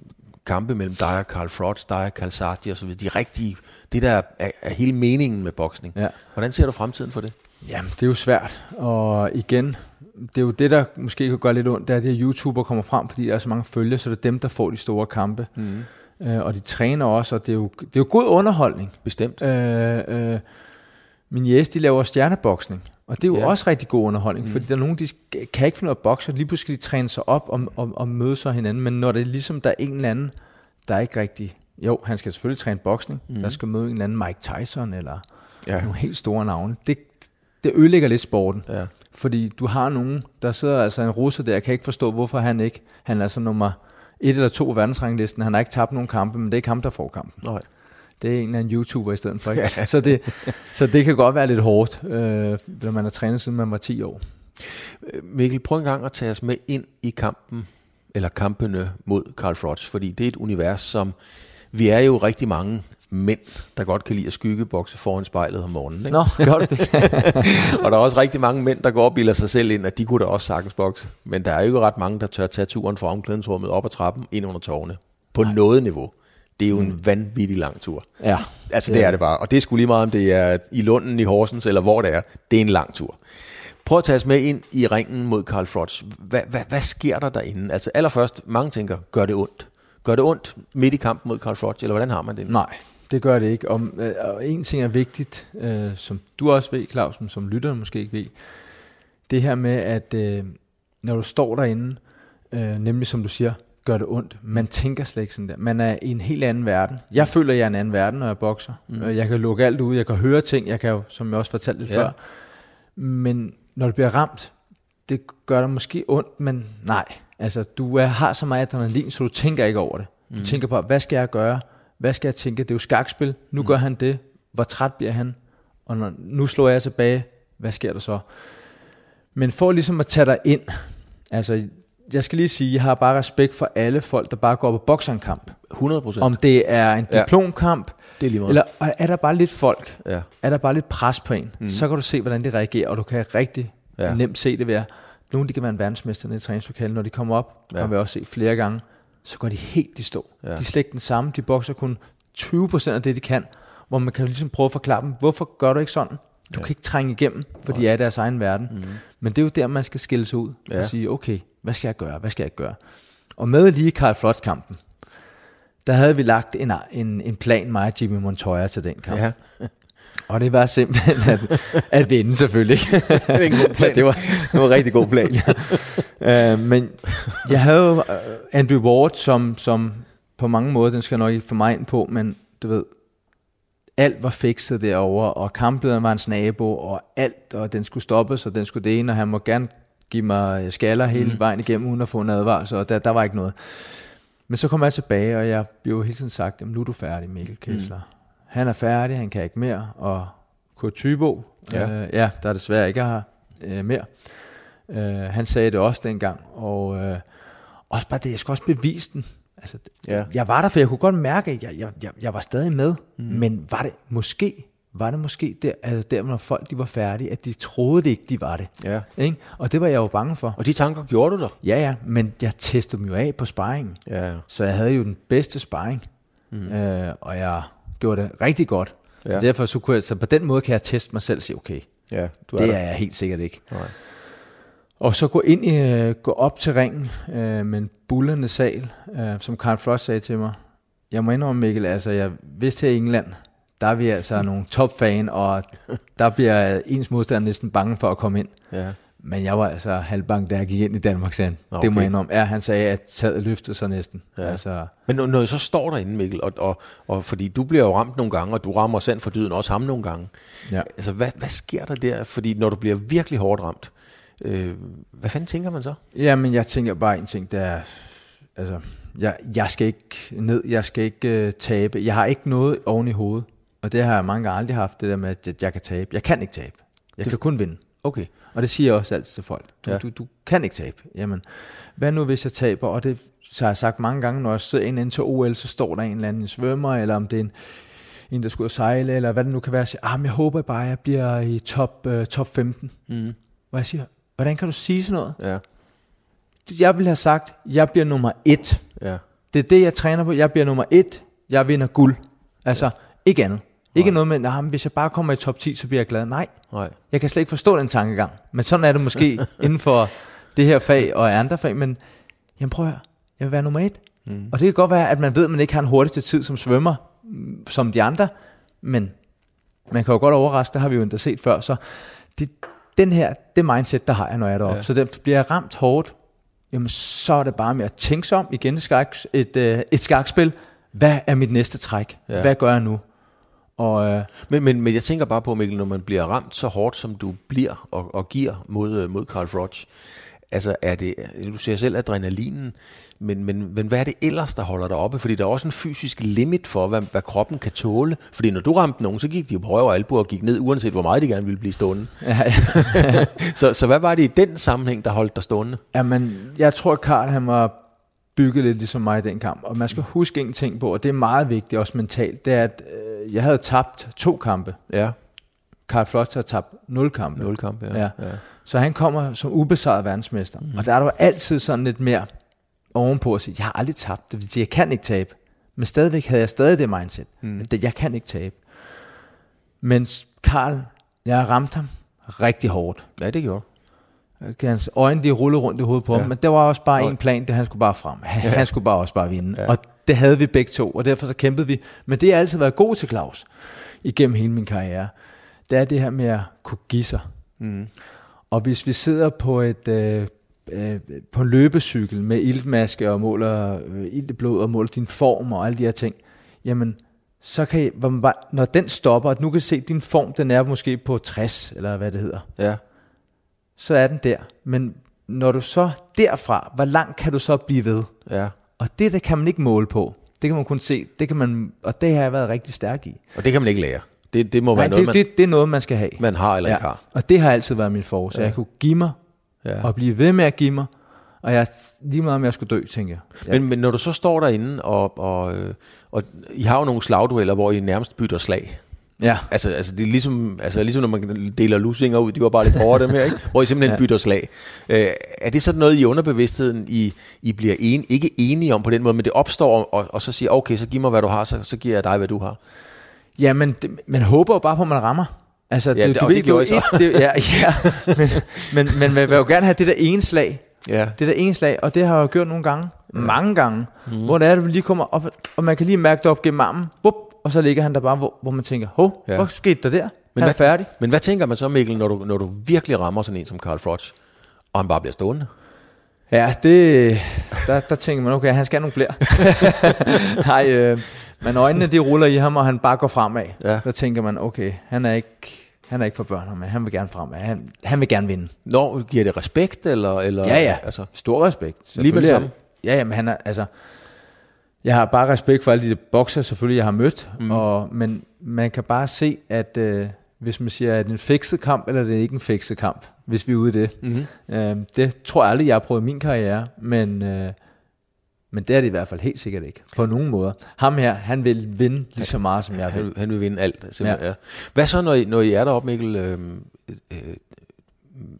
kampe mellem dig og Carl Frost, dig og Carl Sardi og så videre, de rigtige, det der er, er hele meningen med boksning. Ja. Hvordan ser du fremtiden for det? Jamen, det er jo svært. Og igen, det er jo det, der måske kan gøre lidt ondt, det er, at de her YouTuber kommer frem, fordi der er så mange følgere, så det er dem, der får de store kampe. Mm. Øh, og de træner også, og det er jo, det er jo god underholdning. Bestemt. Øh, øh, min jæs, de laver stjerneboksning. Og det er jo Ja. også rigtig god underholdning, mm. fordi der er nogen, de kan ikke finde af at bokse, og lige pludselig de træne sig op og, og, og møde sig hinanden. Men når det er ligesom, der er en eller anden, der er ikke rigtig... Jo, han skal selvfølgelig træne boksning. Mm. Der skal møde en eller anden Mike Tyson, eller ja. nogle helt store navne. Det, det ødelægger lidt sporten. Ja. Fordi du har nogen, der sidder altså en russer der, jeg kan ikke forstå, hvorfor han ikke, han er altså nummer et eller to verdensranglisten, han har ikke tabt nogen kampe, men det er ikke ham, der får kampen. Nej. Det er en eller anden YouTuber i stedet for. Ikke? så, det, så det kan godt være lidt hårdt, øh, når man har trænet siden man var 10 år. Mikkel, prøv en gang at tage os med ind i kampen, eller kampene mod Carl Froch, fordi det er et univers, som vi er jo rigtig mange mænd, der godt kan lide at skyggebokse foran spejlet om morgenen. Ikke? Nå, godt det. og der er også rigtig mange mænd, der går og bilder sig selv ind, at de kunne da også sagtens bokse. Men der er jo ikke ret mange, der tør tage turen fra omklædningsrummet op ad trappen ind under tårne. På Nej. noget niveau. Det er jo en vanvittig lang tur. Ja. Altså det er det bare. Og det skulle lige meget, om det er i Lunden, i Horsens, eller hvor det er. Det er en lang tur. Prøv at tage os med ind i ringen mod Karl Froch. Hvad, hvad, hvad sker der derinde? Altså allerførst, mange tænker, gør det ondt? Gør det ondt midt i kampen mod Karl Froch, eller hvordan har man det? Nej, det gør det ikke. Og, øh, og en ting er vigtigt, øh, som du også ved, Claus, men som lytterne måske ikke ved. Det her med, at øh, når du står derinde, øh, nemlig som du siger, gør det ondt. Man tænker slet ikke sådan der. Man er i en helt anden verden. Jeg føler, jeg er en anden verden, når jeg bokser. Mm. Øh, jeg kan lukke alt ud, jeg kan høre ting, jeg kan jo, som jeg også fortalte lidt ja. før. Men når du bliver ramt, det gør dig måske ondt, men nej. Altså, du er, har så meget adrenalin, så du tænker ikke over det. Du mm. tænker på, hvad skal jeg gøre? Hvad skal jeg tænke? Det er jo skakspil. Nu mm. gør han det. Hvor træt bliver han? Og når, nu slår jeg tilbage. Hvad sker der så? Men for ligesom at tage dig ind, altså jeg skal lige sige, jeg har bare respekt for alle folk, der bare går på bokserkamp. 100%. Om det er en diplomkamp, ja, det er lige meget. eller er der bare lidt folk, ja. er der bare lidt pres på en, mm. så kan du se, hvordan de reagerer, og du kan rigtig ja. nemt se det ved, nogle de kan være en verdensmester i træningslokalet, når de kommer op, ja. og vi også se flere gange, så går de helt i stå. Ja. De er slet ikke den samme, de bokser kun 20% af det, de kan, hvor man kan ligesom prøve at forklare dem, hvorfor gør du ikke sådan? Du ja. kan ikke trænge igennem, for de er i deres egen verden. Mm. Men det er jo der, man skal skille sig ud ja. og sige, okay, hvad skal jeg gøre, hvad skal jeg gøre? Og med lige Karl Flot-kampen, der havde vi lagt en, en, en plan, mig og Jimmy Montoya til den kamp. Ja. Og det var simpelthen at, at vinde selvfølgelig. det, var en god plan. det, var, det var en rigtig god plan. Ja. uh, men jeg havde uh, Andrew Ward, som, som på mange måder, den skal jeg nok ikke få mig ind på, men du ved, alt var fikset derovre, og kamplederen var hans nabo, og alt, og den skulle stoppes, og den skulle det ene, og han må gerne give mig skaller hele mm. vejen igennem, uden at få en advarsel, og der, der var ikke noget. Men så kom jeg tilbage, og jeg blev hele tiden sagt, nu er du færdig, Mikkel Kessler. Mm. Han er færdig, han kan ikke mere, og Kurt Tybo, ja. Øh, ja, der desværre ikke har øh, mere. Øh, han sagde det også dengang, og øh, også bare det, jeg skulle også bevise den. Altså, ja. Jeg var der, for jeg kunne godt mærke, at jeg, jeg, jeg, jeg var stadig med, mm. men var det måske var det måske der, altså der, når folk de var færdige, at de troede det ikke, de var det. Ja. Ikke? Og det var jeg jo bange for. Og de tanker gjorde du der? Ja, ja, men jeg testede dem jo af på sparringen. Ja, ja. Så jeg havde jo den bedste sparring, mm. øh, og jeg gjorde det rigtig godt. Ja. derfor så, kunne jeg, så på den måde kan jeg teste mig selv og sige, okay, ja, du er det der. er jeg helt sikkert ikke. Nej. Og så gå ind i, øh, gå op til ringen øh, med en bullende sal, øh, som Carl Frost sagde til mig. Jeg må indrømme, Mikkel, altså jeg vidste her i England, der er vi altså nogle topfan, og der bliver ens modstander næsten bange for at komme ind. Ja. Men jeg var altså halvbange, da jeg gik ind i Danmark, sagde okay. Det må jeg indrømme. Ja, han sagde, at taget løftede sig næsten. Ja. Altså. Men når, når jeg så står derinde, Mikkel, og, og, og, fordi du bliver jo ramt nogle gange, og du rammer sand for dyden også ham nogle gange. Ja. Altså, hvad, hvad sker der der? Fordi når du bliver virkelig hårdt ramt, øh, hvad fanden tænker man så? Jamen, jeg tænker bare en ting, der er, altså, jeg, jeg skal ikke ned, jeg skal ikke uh, tabe. Jeg har ikke noget oven i hovedet. Og det har jeg mange gange aldrig haft, det der med, at jeg kan tabe. Jeg kan ikke tabe. Jeg det, kan kun vinde. Okay. Og det siger jeg også altid til folk. Du, ja. du, du kan ikke tabe. Jamen, hvad nu hvis jeg taber? Og det så har jeg sagt mange gange, når jeg sidder ind til OL, så står der en eller anden svømmer, eller om det er en, en der skulle sejle, eller hvad det nu kan være. Jeg siger, ah, men jeg håber bare, jeg bliver i top, uh, top 15. Mm. Hvor jeg siger, hvordan kan du sige sådan noget? Ja. Jeg ville have sagt, jeg bliver nummer et. Ja. Det er det, jeg træner på. Jeg bliver nummer et. Jeg vinder guld. Altså, ja. ikke andet. Ikke noget med, nah, hvis jeg bare kommer i top 10, så bliver jeg glad. Nej. Nej. Jeg kan slet ikke forstå den tankegang. Men sådan er det måske inden for det her fag og andre fag. Men jamen prøv at høre. Jeg vil være nummer et. Mm. Og det kan godt være, at man ved, at man ikke har en hurtigste tid som svømmer, mm, som de andre. Men man kan jo godt overraske, det har vi jo endda set før. Så det, den her, det mindset, der har jeg, når jeg er deroppe. Ja. Så det bliver ramt hårdt, jamen så er det bare med at tænke sig om igen et, skak, et, et, øh, et skakspil. Hvad er mit næste træk? Ja. Hvad gør jeg nu? Og, øh, Men, men, men jeg tænker bare på, Mikkel, når man bliver ramt så hårdt, som du bliver og, og giver mod, øh, mod Carl Froch, altså er det, du ser selv adrenalinen, men, men, men hvad er det ellers, der holder dig oppe? Fordi der er også en fysisk limit for, hvad, hvad kroppen kan tåle. Fordi når du ramte nogen, så gik de på røv og albu og gik ned, uanset hvor meget de gerne ville blive stående. ja, ja. Så, så hvad var det i den sammenhæng, der holdt dig stående? Jamen, jeg tror, at Karl han var bygget lidt ligesom mig i den kamp. Og man skal huske en ting på, og det er meget vigtigt, også mentalt, det er, at øh, jeg havde tabt to kampe. Ja, Karl Floss har tabt nul kampe. nul kamp, ja. Ja. ja. Så han kommer som ubesejret verdensmester. Mm. Og der er jo altid sådan lidt mere ovenpå at sige, jeg har aldrig tabt, det vil sige, jeg kan ikke tabe. Men stadigvæk havde jeg stadig det mindset, mm. at jeg kan ikke tabe. Men Karl, jeg ramte ham rigtig hårdt. ja, det gjorde Hans øjne de rullede rundt i hovedet på Ja. ham, men der var også bare en plan, det han skulle bare frem. Han, Ja. han skulle bare også bare vinde. Ja. Og det havde vi begge to, og derfor så kæmpede vi. Men det har altid været god til, Claus, igennem hele min karriere. Det er det her med at kunne give sig. mm. Og hvis vi sidder på et øh, øh, på en løbecykel med iltmaske og måler øh, ilt i blod og måler din form og alle de her ting, jamen så kan I, når den stopper, at nu kan se, at din form den er måske på 60, eller hvad det hedder, Ja, så er den der. Men når du så derfra, hvor langt kan du så blive ved? ja. Og det der kan man ikke måle på. Det kan man kun se, det kan man, og det har jeg været rigtig stærk i. Og det kan man ikke lære. Det, det må Nej, være noget, det, man, det, det er noget, man skal have. man har eller ikke har. Og det har altid været min force. Ja. Jeg kunne give mig, Ja. og blive ved med at give mig, og jeg, lige meget om jeg skulle dø, tænker jeg. Men, men når du så står derinde, og, og, øh, og I har jo nogle slagdueller, hvor I nærmest bytter slag. Ja. Altså, altså det er ligesom, altså ligesom når man deler lusinger ud, de var bare lidt hårdere dem her, ikke? hvor I simpelthen ja. Bytter slag. Øh, er det sådan noget i underbevidstheden, I, I bliver en, ikke enige om på den måde, men det opstår, og, og så siger, okay, så giv mig, hvad du har, så, så giver jeg dig, hvad du har. Ja, men det, man håber jo bare på, at man rammer. Altså, Ja, det- det jo gjorde I så. et- det, ja, ja, men, men, men man vil jo gerne have det der ene slag. Ja, Det der ene slag, og det har jeg jo gjort nogle gange. Ja. Mange gange. Mm. Hvor det er, at du lige kommer op, og man kan lige mærke det op gennem armen. Bup, og så ligger han der bare, hvor, hvor man tænker, hov, Ja. hvad skete der der? Men han er hvad- færdig. men hvad tænker man så, Mikkel, når du, når du virkelig rammer sådan en som Carl Froch, og han bare bliver stående? Ja, det, der, der tænker man, okay, han skal have nogle flere. Nej, øh, men øjnene de ruller i ham, og han bare går fremad. Ja. Der tænker man, okay, han er ikke, han er ikke for børn ham, han vil gerne fremad. Han, han vil gerne vinde. Når giver det respekt, eller? eller Ja, ja. Altså, Stor respekt. Lige med det er samme? Ja, ja, men han er, altså, jeg har bare respekt for alle de bokser, selvfølgelig, jeg har mødt, mm. og, men man kan bare se, at øh, hvis man siger, at det er en fikset kamp, eller det er ikke en fikset kamp, hvis vi er ude i det. mm-hmm. Øh, det tror jeg aldrig, jeg har prøvet i min karriere, men, øh, men det er det i hvert fald helt sikkert ikke, på nogen måder. Ham her, han vil vinde lige så meget, som jeg vil. Han, han vil vinde alt. Simpelthen, ja. Ja. Hvad så, når I, når I er deroppe, Mikkel? Øh, øh,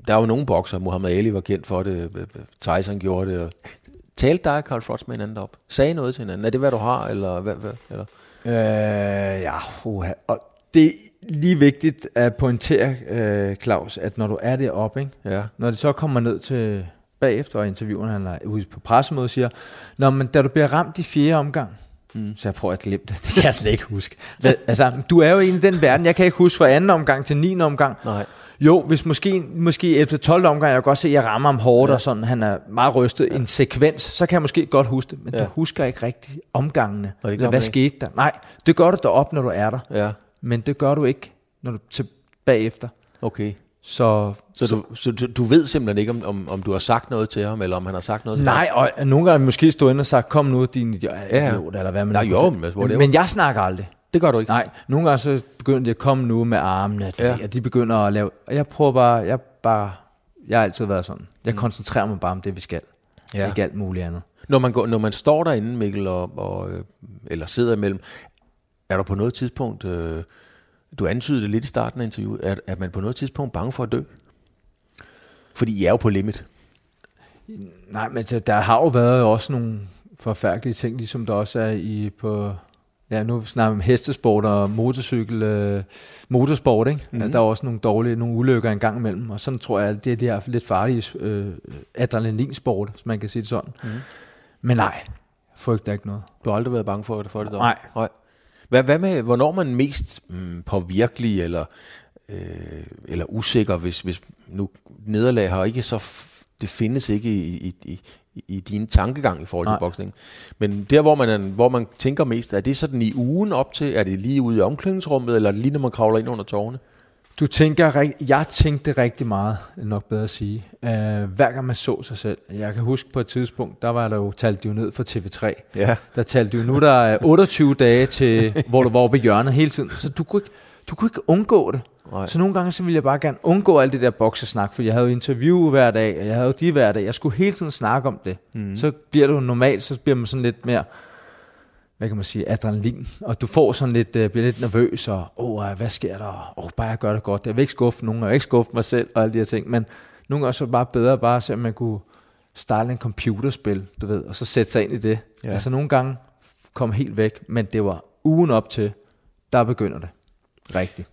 der er jo nogle bokser, Muhammad Ali var kendt for det, øh, øh, Tyson gjorde det. Og... Talte dig og Carl Froch med hinanden op? Sagde noget til hinanden? Er det, hvad du har? Eller hvad, hvad, eller? Øh, ja, uha. og det er lige vigtigt at pointere, øh, Claus, at når du er deroppe, ikke? Ja. når det så kommer ned til bagefter og intervieweren, han er ude på pressemødet, siger, Nå, men da du bliver ramt i fjerde omgang, mm. så jeg prøver at glemme det, det kan jeg slet ikke huske. Hvad, altså, du er jo i den verden, jeg kan ikke huske fra anden omgang til 9. omgang. Nej. Jo, hvis måske, måske efter 12 omgang, jeg kan godt se, at jeg rammer ham hårdt, ja. og sådan, han er meget rystet, ja. en sekvens, så kan jeg måske godt huske det, men Ja. du husker ikke rigtig omgangene. gør Eller man hvad ikke. skete der? Nej, det gør du deroppe, når du er der, Ja, men det gør du ikke, når du til bagefter. okay. Så, Så, du, så du, du ved simpelthen ikke, om, om, om du har sagt noget til ham, eller om han har sagt noget til Nej, og nogle gange måske stået ind og sagt, kom nu, din idiot, Ja. idiot eller hvad man Nej, jo, men. Men jeg snakker aldrig. Det gør du ikke? Nej, nogle gange så begynder de at komme nu med armene, Ja. og de begynder at lave, og jeg prøver bare, jeg bare, jeg har altid været sådan. Jeg mm. koncentrerer mig bare om det, vi skal. Ja. Ikke alt muligt andet. Når man, går, når man står derinde, Mikkel, og, og, øh, eller sidder imellem, er der på noget tidspunkt, øh, du antydede det lidt i starten af interviewet, er, er man på noget tidspunkt bange for at dø? Fordi I er jo på limit. Nej, men der har jo været også nogle forfærdelige ting, ligesom der også er i på... Ja, nu snakker vi om hestesport og motorcykel, øh, motorsport, ikke? Mm-hmm. Altså, der er også nogle dårlige, nogle ulykker en gang imellem, og sådan tror jeg, at det er de her lidt farlige øh, adrenalinsport, hvis man kan sige det sådan. Mm-hmm. Men nej, frygter ikke noget. Du har aldrig været bange for det, for det dog? Nej. Nej. Hvad, hvad med, hvornår man mest mm, påvirkelig eller, øh, eller usikker, hvis, hvis nu nederlag har ikke så det findes ikke i, i, i, i din tankegang i forhold til Nej. boksning. Men der, hvor man, hvor man tænker mest, er det sådan i ugen op til? Er det lige ude i omklædningsrummet, eller er lige når man kravler ind under tårne? Du tænker, jeg tænkte rigtig meget, nok bedre at sige, uh, hver gang man så sig selv. Jeg kan huske på et tidspunkt, der var der jo talt de jo ned for TV3. Ja. Der talte jo, nu der er 28 dage til, hvor du var oppe i hjørnet hele tiden. Så du kunne ikke, du kunne ikke undgå det. Nej. Så nogle gange så ville jeg bare gerne undgå alt det der boksesnak, for jeg havde interview hver dag, og jeg havde de hver dag. Jeg skulle hele tiden snakke om det. Mm. Så bliver du normalt, så bliver man sådan lidt mere, hvad kan man sige, adrenalin. Og du får sådan lidt, uh, bliver lidt nervøs, og åh, oh, hvad sker der? Åh, oh, bare jeg gør det godt. Jeg vil ikke skuffe nogen, og jeg vil ikke skuffe mig selv, og alle de her ting. Men nogle gange så er det bare bedre bare at se, om man kunne starte en computerspil, du ved, og så sætte sig ind i det. Ja. Altså nogle gange kom helt væk, men det var ugen op til, der begynder det. Rigtigt.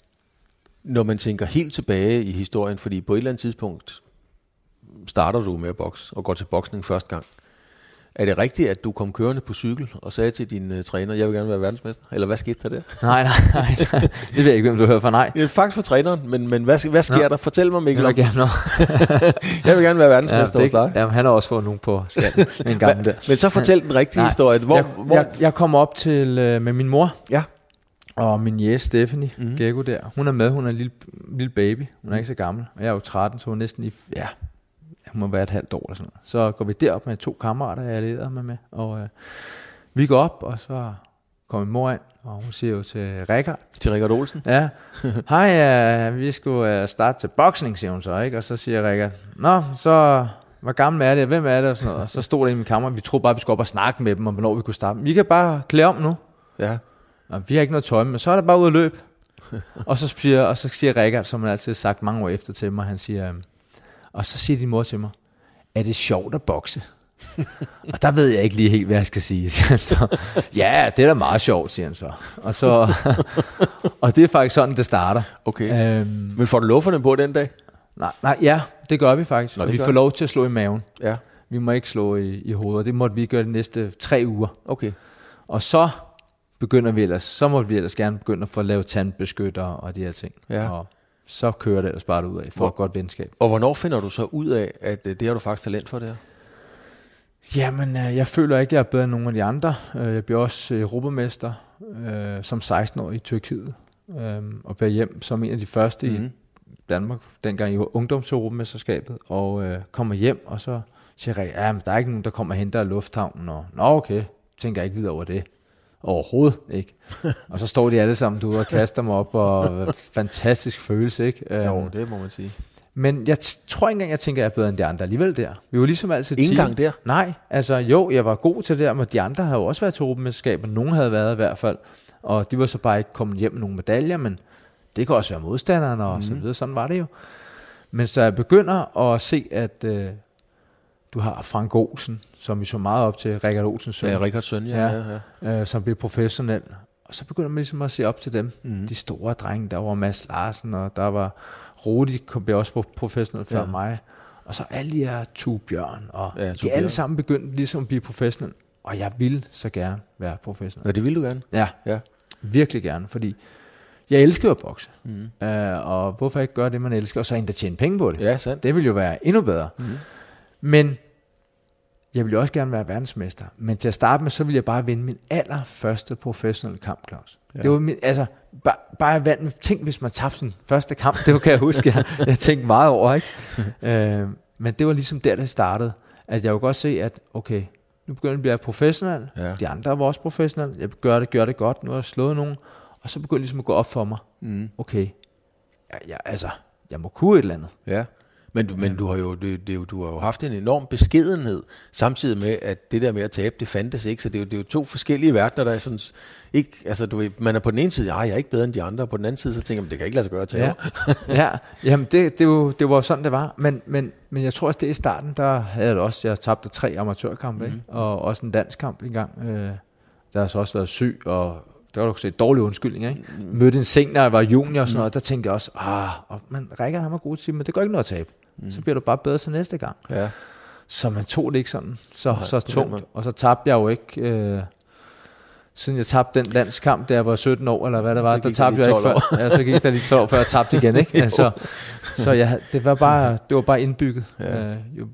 Når man tænker helt tilbage i historien, fordi på et eller andet tidspunkt starter du med at bokse og går til boksning første gang. Er det rigtigt, at du kom kørende på cykel og sagde til din uh, træner, jeg vil gerne være verdensmester? Eller hvad skete der der? Nej, nej, nej, nej. Det ved jeg ikke, hvem du hører fra. Nej. Det er faktisk for træneren, men, men hvad, hvad sker Nå. der? Fortæl mig, Jeg Mikkel. vil Om, gerne, jeg vil gerne være Ja, verdensmester det, hos dig. jamen, han har også fået nogen på skatten en gang der. Men så fortæl den rigtige Nej, historie. Hvor, jeg, hvor, jeg, jeg kom op til øh, med min mor ja, og min jæs Stephanie Mhm. mm. Gekko der. Hun er med, hun er en lille, lille baby. Hun er ikke så gammel. Og jeg er jo 13, så hun er næsten i, ja, hun må være et halvt år eller sådan noget. Så går vi derop med to kammerater, jeg leder med med. Og øh, vi går op, og så kommer min mor ind, og hun siger jo til Rikard, til Rikard Olsen. Ja. Hej, uh, vi skulle uh, starte til boksning, siger hun så, ikke? Og så siger Rikard, Nå, så hvor gammel er det, hvem er det, og sådan noget. Og så stod der i min kammer, vi troede bare, vi skulle op og snakke med dem, om hvornår vi kunne starte. Vi kan bare klæde om nu. Ja. Og vi har ikke noget tøj, men så er det bare ud at løbe. og, så siger, og så siger Rikard, som han altid har sagt mange år efter til mig, han siger, øhm, og så siger din mor til mig, er det sjovt at bokse? og der ved jeg ikke lige helt, hvad jeg skal sige. så. Ja, det er da meget sjovt, siger han så. Og, så, og det er faktisk sådan, det starter. Okay. Øhm, Men får du lufferne på den dag? nej, nej, ja, det gør vi faktisk. Nå, vi får lov til at slå i maven. Ja. Vi må ikke slå i, i hovedet. Det måtte vi gøre de næste tre uger. Okay. Og så begynder vi ellers, så må vi ellers gerne begynde at få lavet tandbeskytter og de her ting. Ja. Og så kører det ellers bare ud af for et godt venskab. Og hvornår finder du så ud af, at øh, det har du faktisk talent for det her? Jamen, øh, jeg føler ikke, jeg er bedre end nogen af de andre. Øh, Jeg blev også europamester øh, som 16-årig i Tyrkiet. Øh, og blev hjem som en af de første mm. i Mhm. Danmark, dengang i ungdomseuropamesterskabet. Og øh, kommer hjem, og så siger jeg, ja, men der er ikke nogen, der kommer og henter af lufthavnen. Og, Nå, okay, tænker jeg ikke videre over det. Overhovedet ikke. og så står de alle sammen du og kaster mig op, og fantastisk følelse, ikke? Jo, Øhm, det må man sige. Men jeg tror ikke engang, jeg tænker, at jeg er bedre end de andre alligevel der. Vi var ligesom altid Ingen gang der? Nej, altså jo, jeg var god til det der, men de andre havde jo også været til og nogen havde været i hvert fald. Og de var så bare ikke kommet hjem med nogle medaljer, men det kan også være modstanderen og mm. så videre. Sådan var det jo. Men så jeg begynder at se, at øh, du har Frank Olsen, som vi så meget op til, Rikard Olsens søn, Ja, Rikards søn, ja. Ja. ja, ja. øh, som blev professionel. Og så begynder man ligesom at se op til dem. Mhm. De store drenge, der var Mads Larsen, og der var Rudi, kom blev også professionel før Ja. ja. mig. Og så alle de her Tue Bjørn, og Ja, ja, de alle sammen begyndt ligesom at blive professionel. Og jeg vil så gerne være professionel. Nå, det vil du gerne. Ja, Ja. virkelig gerne, fordi jeg elsker at bokse. Mm. Uh, og hvorfor ikke gøre det, man elsker, og så endda tjene penge på det? Ja, sandt. Det vil jo være endnu bedre. Mm. Men jeg vil jo også gerne være verdensmester. Men til at starte med, så vil jeg bare vinde min allerførste professionelle kamp, Claus. Ja. Det var min, altså, bare, bare jeg vandt tænk hvis man tabte sin første kamp, det kan jeg huske, jeg, jeg tænkte meget over, ikke? øh, men det var ligesom der, det startede, at jeg kunne godt se, at okay, nu begynder jeg at blive professionel, Ja. de andre var også professionelle, jeg gør det, gør det godt, nu har jeg slået nogen, og så begyndte det ligesom at gå op for mig, Mm. okay, jeg, jeg, altså, jeg må kunne et eller andet. Ja. Men, du, men du har jo det, det, du har jo haft en enorm beskedenhed, samtidig med, at det der med at tabe, det fandtes ikke. Så det er jo, det er jo to forskellige verdener, der er sådan, ikke, altså du ved, man er på den ene side, jeg er ikke bedre end de andre, og på den anden side, så tænker man, det kan ikke lade sig gøre at tabe. Ja, ja jamen det, det, var, det var sådan, det var. Men, men, men jeg tror også, det i starten, der havde jeg det også, jeg tabte tre amatørkampe, mm. ikke? og også en dansk kamp engang. Øh, der har så også været syg, og der var du se dårlige undskyldninger. Ikke? Mm. Mødte en seng, når jeg var junior og sådan noget, der tænkte jeg også, ah, og man rækker ham er god til, men det går ikke noget at tabe. Mm. Så bliver du bare bedre til næste gang. Ja. Så man tog det ikke sådan så, Nej, så tungt. Og så tabte jeg jo ikke... Øh, siden jeg tabte den landskamp, da jeg var 17 år, eller hvad det var, der tabte jeg ikke 12 før. Ja, så gik der lige 12 år, før jeg tabte igen, ikke? Altså, så jeg, det var bare, det var bare indbygget. Ja. Øh, jo,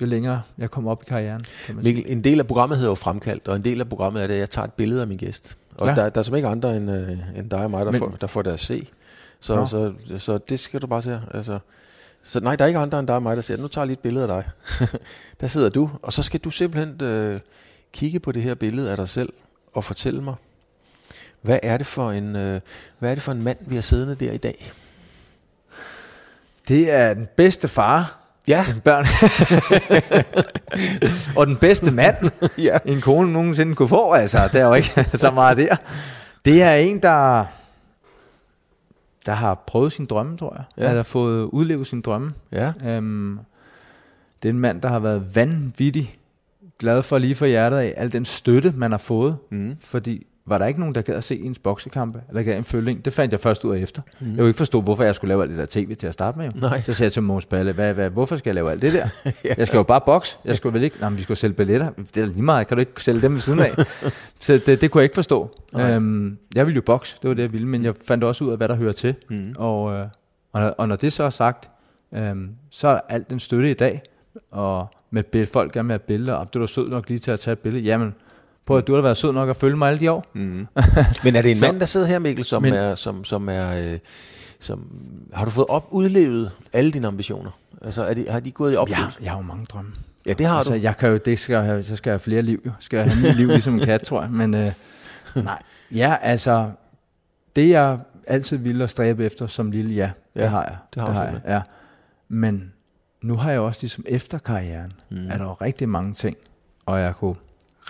jo længere jeg kommer op i karrieren. Kan man Mikkel, en del af programmet hedder jo Fremkaldt, og en del af programmet er det, at jeg tager et billede af min gæst. Og ja. der, der er som ikke andre end, øh, end dig og mig, der, Men, får, der får deres se. Så, så, så, så det skal du bare se. Altså, så nej, der er ikke andre end dig og mig, der siger, nu tager jeg lige et billede af dig. der sidder du, og så skal du simpelthen øh, kigge på det her billede af dig selv og fortælle mig, hvad er det for en, øh, hvad er det for en mand, vi har siddende der i dag? Det er den bedste far, Ja. Børn. og den bedste mand, ja. en kone nogensinde kunne få, altså. Der er jo ikke så meget der. Det er en, der, der har prøvet sin drømme, tror jeg. Ja. Der har fået udlevet sin drømme. Ja. Øhm, det er en mand, der har været vanvittig glad for lige for hjertet af al den støtte, man har fået. Mm. Fordi var der ikke nogen, der gad at se ens boksekampe, eller gad en føling. Det fandt jeg først ud af efter. Mm. Jeg kunne ikke forstå, hvorfor jeg skulle lave alt det der tv til at starte med. Nej. Så sagde jeg til Måns Balle, hvad, hvad, hvorfor skal jeg lave alt det der? ja. Jeg skal jo bare bokse. Jeg skulle vel ikke, nej, vi skulle sælge billetter. Det er lige meget, kan du ikke sælge dem ved siden af? så det, det kunne jeg ikke forstå. Øhm, jeg ville jo bokse, det var det, jeg ville, men jeg fandt også ud af, hvad der hører til. Mm. Og, øh, og, når, og når det så er sagt, øhm, så er alt den støtte i dag, og med folk gerne med at billede, og du er sød nok lige til at tage et billede, jamen, på, at du har været sød nok at følge mig alle de år. Mm. Men er det en så, mand, der sidder her, Mikkel, som men, er, som, som er, øh, som, har du fået op, udlevet alle dine ambitioner? Altså, er de, har de gået i opfyldelse? Ja, jeg har jo mange drømme. Ja, det har altså, du. Jeg kan jo, det skal jeg have, så skal jeg have flere liv, jo. Skal jeg have mit liv ligesom en kat, tror jeg. Men øh, nej, ja, altså, det jeg altid ville og stræbe efter som lille, ja, ja det har jeg. Det har, det har jeg, ja. Men nu har jeg også ligesom efter karrieren, mm. er der jo rigtig mange ting, og jeg kunne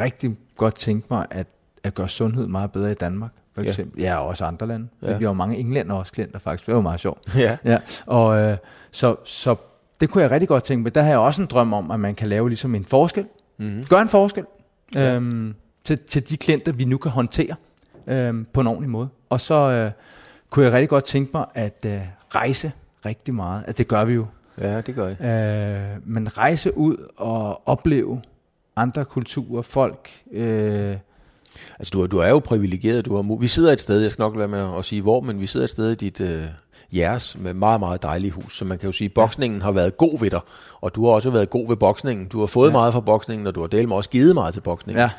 rigtig godt tænke mig at, at gøre sundhed meget bedre i Danmark. For eksempel. Ja, ja og også andre lande. Ja. Vi har jo mange englænder også klienter faktisk. Det var jo meget sjovt. Ja. ja. Og øh, så, så det kunne jeg rigtig godt tænke mig. Der har jeg også en drøm om, at man kan lave ligesom en forskel. Mm-hmm. Gør en forskel. Ja. Øhm, til, til de klienter, vi nu kan håndtere øhm, på en ordentlig måde. Og så øh, kunne jeg rigtig godt tænke mig at øh, rejse rigtig meget. At det gør vi jo. Ja, det gør jeg. Øh, men rejse ud og opleve andre kulturer, folk. Øh, altså du, du er jo privilegeret. Du har, vi sidder et sted, jeg skal nok være med at sige hvor, men vi sidder et sted i dit øh, jeres med meget, meget dejligt hus. Så man kan jo sige, at boksningen har været god ved dig, og du har også været god ved boksningen. Du har fået ja. meget fra boksningen, og du har delt med også givet meget til boksningen. Ja.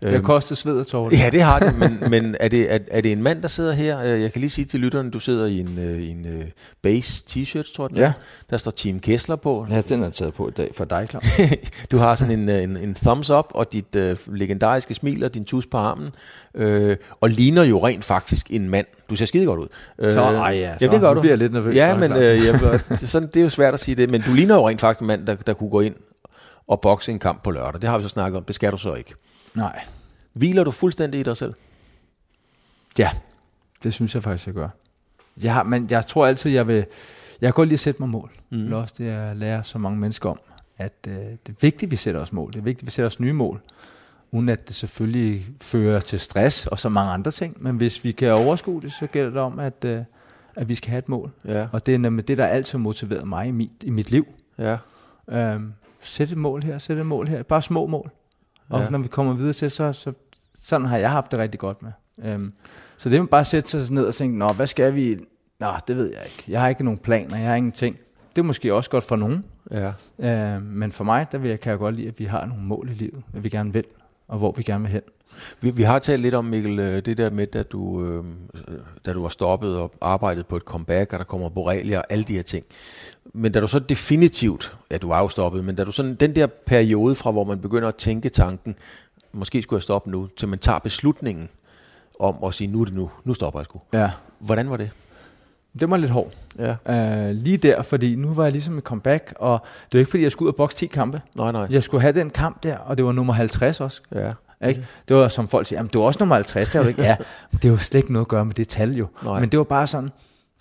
Det har øhm, kostet sved og tårer. Ja, det har det, men, men er, det, er, er det en mand, der sidder her? Øh, jeg kan lige sige til lytteren, du sidder i en, øh, en uh, base t-shirt, tror jeg. Ja. Der står Team Kessler på. Ja, den er taget på i dag for dig, klar. du har sådan en, en, en thumbs up, og dit uh, legendariske smil og din tus på armen, uh, og ligner jo rent faktisk en mand. Du ser skide godt ud. Så, ej ja, så ja, det gør du. bliver lidt nervøs. Ja, men uh, ja, sådan, det er jo svært at sige det, men du ligner jo rent faktisk en mand, der, der kunne gå ind og bokse en kamp på lørdag. Det har vi så snakket om. Det skal du så ikke. Nej. Hviler du fuldstændig i dig selv? Ja, det synes jeg faktisk, jeg gør. Jeg har, men jeg tror altid, jeg vil... Jeg kan godt lide at sætte mig mål. Mm. Det er også det, jeg lærer så mange mennesker om. At øh, det er vigtigt, at vi sætter os mål. Det er vigtigt, at vi sætter os nye mål. Uden at det selvfølgelig fører til stress og så mange andre ting. Men hvis vi kan overskue det, så gælder det om, at, øh, at vi skal have et mål. Ja. Og det er nemlig det, der altid motiveret mig i mit, i mit liv. Ja. Øhm, sæt et mål her, sæt et mål her. Bare små mål. Og ja. når vi kommer videre til, så, så sådan har jeg haft det rigtig godt med. Øhm, så det er bare at sætte sig ned og tænke, nå, hvad skal vi? Nå, det ved jeg ikke. Jeg har ikke nogen planer, jeg har ingenting. Det er måske også godt for nogen. Ja. Øhm, men for mig, der vil jeg, kan jeg godt lide, at vi har nogle mål i livet, hvad vi gerne vil, og hvor vi gerne vil hen. Vi, vi har talt lidt om, Mikkel, øh, det der med, at du, øh, da du var stoppet og arbejdet på et comeback, og der kommer Borrelia og alle de her ting. Men da du så definitivt, ja du var jo stoppet, men da du sådan den der periode fra, hvor man begynder at tænke tanken, måske skulle jeg stoppe nu, til man tager beslutningen om at sige, nu er det nu, nu stopper jeg sgu. Ja. Hvordan var det? Det var lidt hårdt. Ja. Uh, lige der, fordi nu var jeg ligesom i comeback, og det var ikke fordi, jeg skulle ud og bokse 10 kampe. Nej, nej. Jeg skulle have den kamp der, og det var nummer 50 også. Ja. Ikke? Det var som folk siger, jamen det var også nummer 50, det var ikke. Ja, det var slet ikke noget at gøre med det tal jo. Nej. Men det var bare sådan,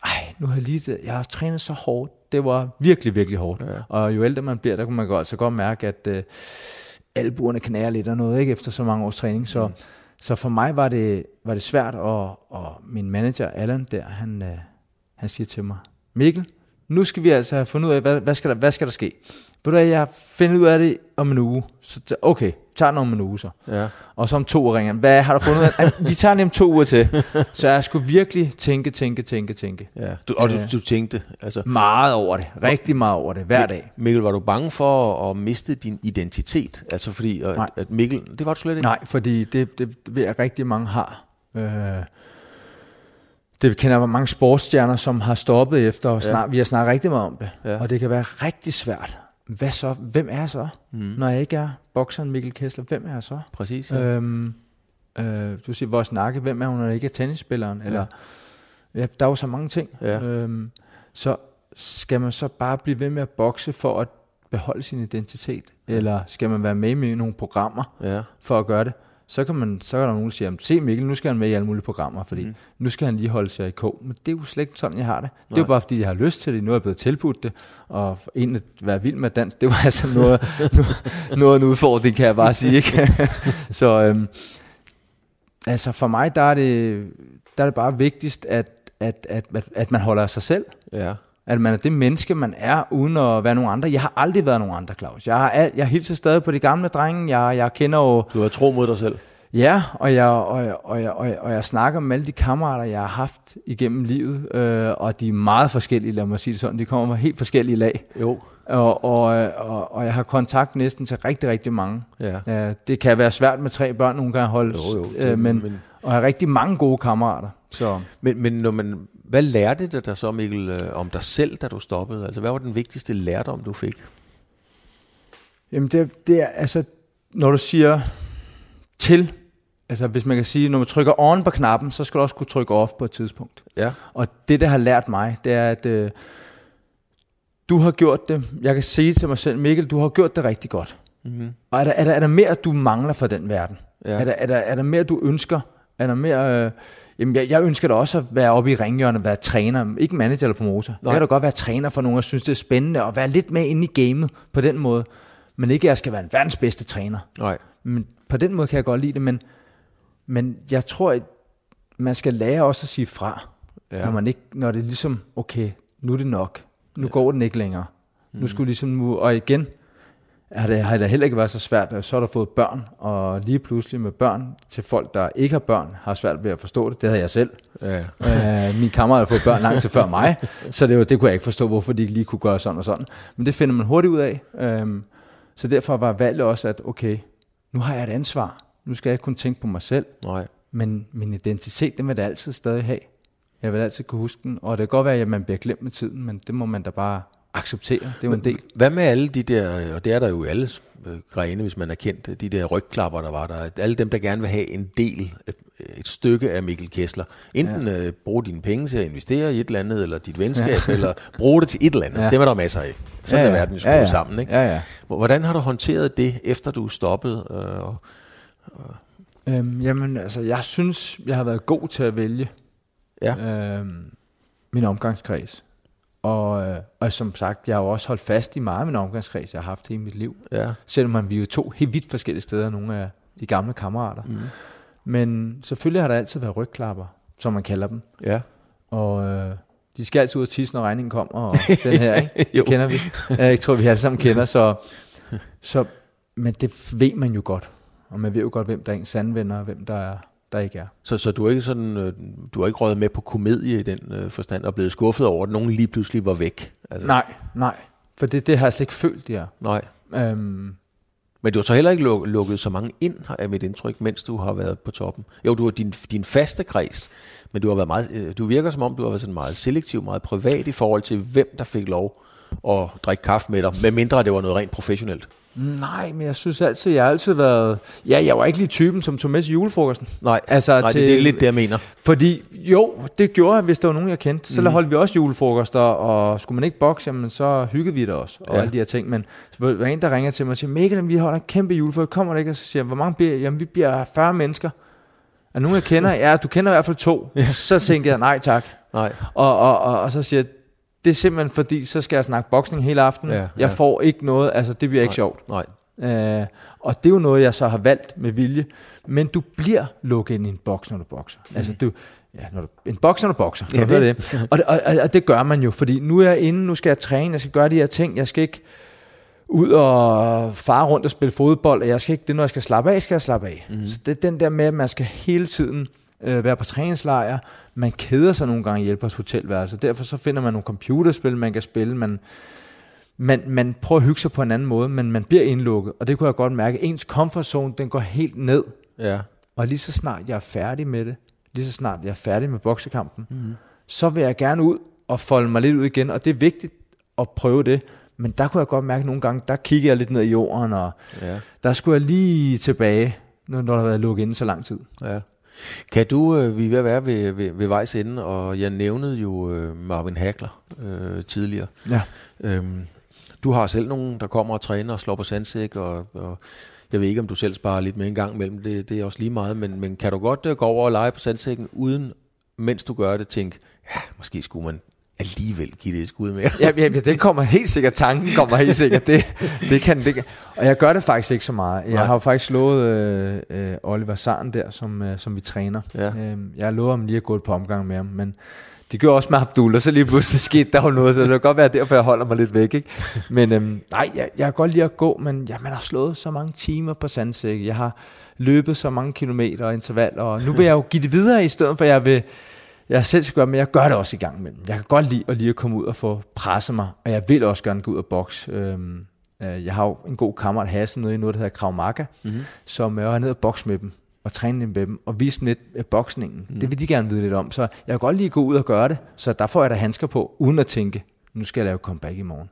ej, nu har jeg lige det, jeg har trænet så hårdt. Det var virkelig, virkelig hårdt. Ja. Og jo ældre man bliver, der kunne man godt, så godt mærke, at uh, albuerne knærer lidt og noget, ikke efter så mange års træning. Så, mm. så for mig var det, var det svært, og, og min manager, Allan der, han, uh, han siger til mig, Mikkel, nu skal vi altså have fundet ud af, hvad, hvad, skal, der, hvad skal der ske? Ved du hvad, jeg finder ud af det om en uge. Så okay, tager den om en uge så. Ja. Og så om to uger ringer han, hvad har du fundet ud af? "Ej, Vi tager den om to uger til. Så jeg skulle virkelig tænke, tænke, tænke, tænke. ja. Du, og du, du tænkte, altså, Meget over det. Rigtig meget over det. Hver dag. Mikkel, var du bange for at miste din identitet? Altså fordi, at, Nej. at Mikkel, det var du slet ikke? Nej, fordi det, det, det ved jeg rigtig mange har. Øh, det kender jeg mange sportsstjerner, som har stoppet efter, og snak, vi har snakket rigtig meget om det. Ja. Og det kan være rigtig svært. Hvad så? Hvem er jeg så? Mm. Når jeg ikke er bokseren Mikkel Kessler, hvem er jeg så? Præcis, ja. Øhm, øh, du siger, vores snakke, hvem er hun, når jeg ikke er tennisspilleren? Eller, ja, der er jo så mange ting. Ja. Øhm, så skal man så bare blive ved med at bokse for at beholde sin identitet? Eller skal man være med i nogle programmer ja. for at gøre det? Så kan, man, så er der nogen, der siger, se Mikkel, nu skal han med i alle mulige programmer, fordi mm. nu skal han lige holde sig i kog. Men det er jo slet ikke sådan, jeg har det. Det er jo Nej. bare, fordi jeg har lyst til det. Nu er jeg blevet tilbudt det. Og egentlig at være vild med dans, det var altså noget, noget af en udfordring, kan jeg bare sige. Ikke? så øhm, altså for mig, der er det, der er det bare vigtigst, at, at, at, at, at man holder af sig selv. ja. At man er det menneske, man er, uden at være nogen andre. Jeg har aldrig været nogen andre, Claus. Jeg, har al, jeg hilser stadig på de gamle drenge. Jeg, jeg kender jo... Du var tro mod dig selv. Ja, og jeg, og, jeg, og, jeg, og, jeg, og jeg snakker med alle de kammerater, jeg har haft igennem livet. Øh, og de er meget forskellige, lad mig sige det sådan. De kommer fra helt forskellige lag. Jo. Og, og, og, og jeg har kontakt næsten til rigtig, rigtig mange. Ja. Ja, det kan være svært med tre børn nogle gange at holde, Jo, jo, det- øh, men, men- men, og jeg har rigtig mange gode kammerater. Så Men, men når man, hvad lærte det dig så, Mikkel, øh, om dig selv, da du stoppede? Altså, hvad var den vigtigste lærdom, du fik? Jamen det, det er altså, når du siger til, altså hvis man kan sige, når man trykker on på knappen, så skal du også kunne trykke off på et tidspunkt. Ja. Og det, der har lært mig, det er, at øh, du har gjort det, jeg kan sige til mig selv, Mikkel, du har gjort det rigtig godt. Mm-hmm. Og er der, er der, er der mere, du mangler for den verden? Ja. Er, der, er, der, er der mere, du ønsker? Er der mere... Øh, jamen, jeg, jeg ønsker da også at være oppe i ringhjørnet, være træner. Ikke manager eller promotor. Nej. Jeg kan da godt være træner for nogen, og synes, det er spændende, og være lidt med inde i gamet på den måde. Men ikke, at jeg skal være en verdens bedste træner. Nej. Men på den måde kan jeg godt lide det, men, men jeg tror, at man skal lære også at sige fra. Ja. Når, man ikke, når det er ligesom, okay, nu er det nok. Nu ja. går den ikke længere. Mm. Nu skulle ligesom, og igen, har det, har det heller ikke været så svært, så har du fået børn, og lige pludselig med børn til folk, der ikke har børn, har svært ved at forstå det. Det havde jeg selv. Ja. Øh, min kammerat har fået børn lang tid før mig, så det, var, det kunne jeg ikke forstå, hvorfor de ikke lige kunne gøre sådan og sådan. Men det finder man hurtigt ud af. Øhm, så derfor var valget også, at okay, nu har jeg et ansvar. Nu skal jeg kun tænke på mig selv, Nej. men min identitet, den vil jeg altid stadig have. Jeg vil altid kunne huske den, og det kan godt være, at man bliver glemt med tiden, men det må man da bare acceptere. Det er jo en del. Hvad med alle de der, og det er der jo i alle øh, grene, hvis man er kendt, de der rygklapper, der var der, alle dem, der gerne vil have en del, et, stykke af Mikkel Kessler. Enten ja. øh, bruge dine penge til at investere i et eller andet, eller dit venskab, ja. eller bruge det til et eller andet. Ja. Dem er der masser af. Sådan ja, ja. er verden jo ja, ja. sammen. Ikke? Ja, ja. Hvordan har du håndteret det, efter du stoppede? Øh, og- Øhm, jamen, altså, jeg synes, jeg har været god til at vælge ja. øhm, min omgangskreds. Og, øh, og som sagt, jeg har jo også holdt fast i meget af min omgangskreds, jeg har haft hele mit liv. ja. Selvom man, vi jo to helt vidt forskellige steder, nogle af de gamle kammerater. Mm. Men selvfølgelig har der altid været rygklapper, som man kalder dem. Ja. Og øh, de skal altid ud og tisse, når regningen kommer, og den her, ikke? Kender vi. Jeg tror, vi alle sammen kender, så, så, men det ved man jo godt. Og man ved jo godt, hvem der er ens sande venner, og hvem der, er, der ikke er. Så, så du er ikke sådan, øh, du har ikke røget med på komedie i den øh, forstand, og blevet skuffet over, at nogen lige pludselig var væk? Altså, Nej, nej. For det, det har jeg slet ikke følt, de er. Nej. Øhm, Men du har så heller ikke luk- lukket så mange ind, af mit indtryk, mens du har været på toppen. Jo, du har din, din faste kreds, men du har været meget, øh, du virker som om, du har været sådan meget selektiv, meget privat i forhold til, hvem der fik lov at drikke kaffe med dig, medmindre det var noget rent professionelt. Nej, men jeg synes altid, jeg har altid været... Ja, jeg var ikke lige typen, som tog med til julefrokosten. Nej, Altså nej til- det, det er lidt det, jeg mener. Fordi jo, det gjorde jeg, hvis der var nogen, jeg kendte. Så mm. holdt vi også julefrokoster, og skulle man ikke bokse, jamen, så hyggede vi det også, og Ja. alle de her ting. Men så var der en, der ringer til mig og siger, Mikkel, vi holder en kæmpe julefrokost, kommer der ikke? Og så siger jeg, hvor mange bliver? Jamen, vi bliver 40 mennesker. Er nogen, jeg kender? Ja, du kender i hvert fald to. Ja. Så tænkte jeg, nej tak. Nej, Og, og, og, og så siger jeg, det er simpelthen fordi, så skal jeg snakke boksning hele aftenen. Ja, Jeg ja. får ikke noget, altså det bliver ikke Nej. sjovt. nej. Øh, og det er jo noget, jeg så har valgt med vilje. Men du bliver lukket ind i en boks, når du bokser. Mm. Altså, du, ja, når du, en bokser, når du bokser. Ja, det- det. Og, det, og, og, og det gør man jo, fordi nu er jeg inde, nu skal jeg træne, jeg skal gøre de her ting, jeg skal ikke ud og fare rundt og spille fodbold, og jeg skal ikke, det er, når jeg skal slappe af, skal jeg slappe af. Mm. Så det er den der med, at man skal hele tiden øh, være på træningslejr, man keder sig nogle gange hjælpe på et hotelværelse, derfor så finder man nogle computerspil, man kan spille, man, man, man prøver at hygge sig på en anden måde, men man bliver indlukket, og det kunne jeg godt mærke, ens comfort zone, den går helt ned, Ja. og lige så snart jeg er færdig med det, lige så snart jeg er færdig med boksekampen, mm. så vil jeg gerne ud og folde mig lidt ud igen, og det er vigtigt at prøve det. Men der kunne jeg godt mærke nogle gange, der kigger jeg lidt ned i jorden, og Ja. der skulle jeg lige tilbage, når når der har været lukket inde så lang tid. Ja. Kan du, øh, vi er ved at være ved, ved, ved vejs ende, og jeg nævnede jo øh, Marvin Hagler øh, tidligere. Ja. Øhm, du har selv nogen, der kommer og træner og slår på sandsæk, og, og jeg ved ikke, om du selv sparer lidt med en gang imellem, det, det er også lige meget, men, men kan du godt øh, gå over og lege på sandsækken, uden, mens du gør det, tænke, ja, måske skulle man alligevel give det et skud mere. Ja, ja, det kommer helt sikkert, tanken kommer helt sikkert, det, det kan det kan. Og jeg gør det faktisk ikke så meget. Jeg Nej. har jo faktisk slået øh, øh, Oliver Saren der, som, øh, som vi træner. Ja. Øhm, jeg lover ham lige at gå et par omgang med ham, men det gjorde også med Abdul, og så lige pludselig skete der jo noget, så det kan godt være derfor, jeg holder mig lidt væk. Ikke? Men øhm, nej, jeg, jeg kan godt lide at gå, men ja, man har slået så mange timer på sandsække. Jeg har løbet så mange kilometer og intervaller, og nu vil jeg jo give det videre, i stedet for at jeg vil jeg selv skal gøre, men jeg gør det også i gang imellem. Jeg kan godt lide at lige at komme ud og få presset mig, og jeg vil også gerne gå ud og bokse. Øhm, øh, jeg har jo en god kammerat, Hasse, nede i noget, der hedder Krav Maga, mm-hmm. som jeg er nede og bokse med dem, og træne dem med dem, og vise dem lidt af boksningen. Mm. Det vil de gerne vide lidt om, så jeg kan godt lige gå ud og gøre det, så der får jeg da handsker på, uden at tænke, nu skal jeg lave comeback i morgen.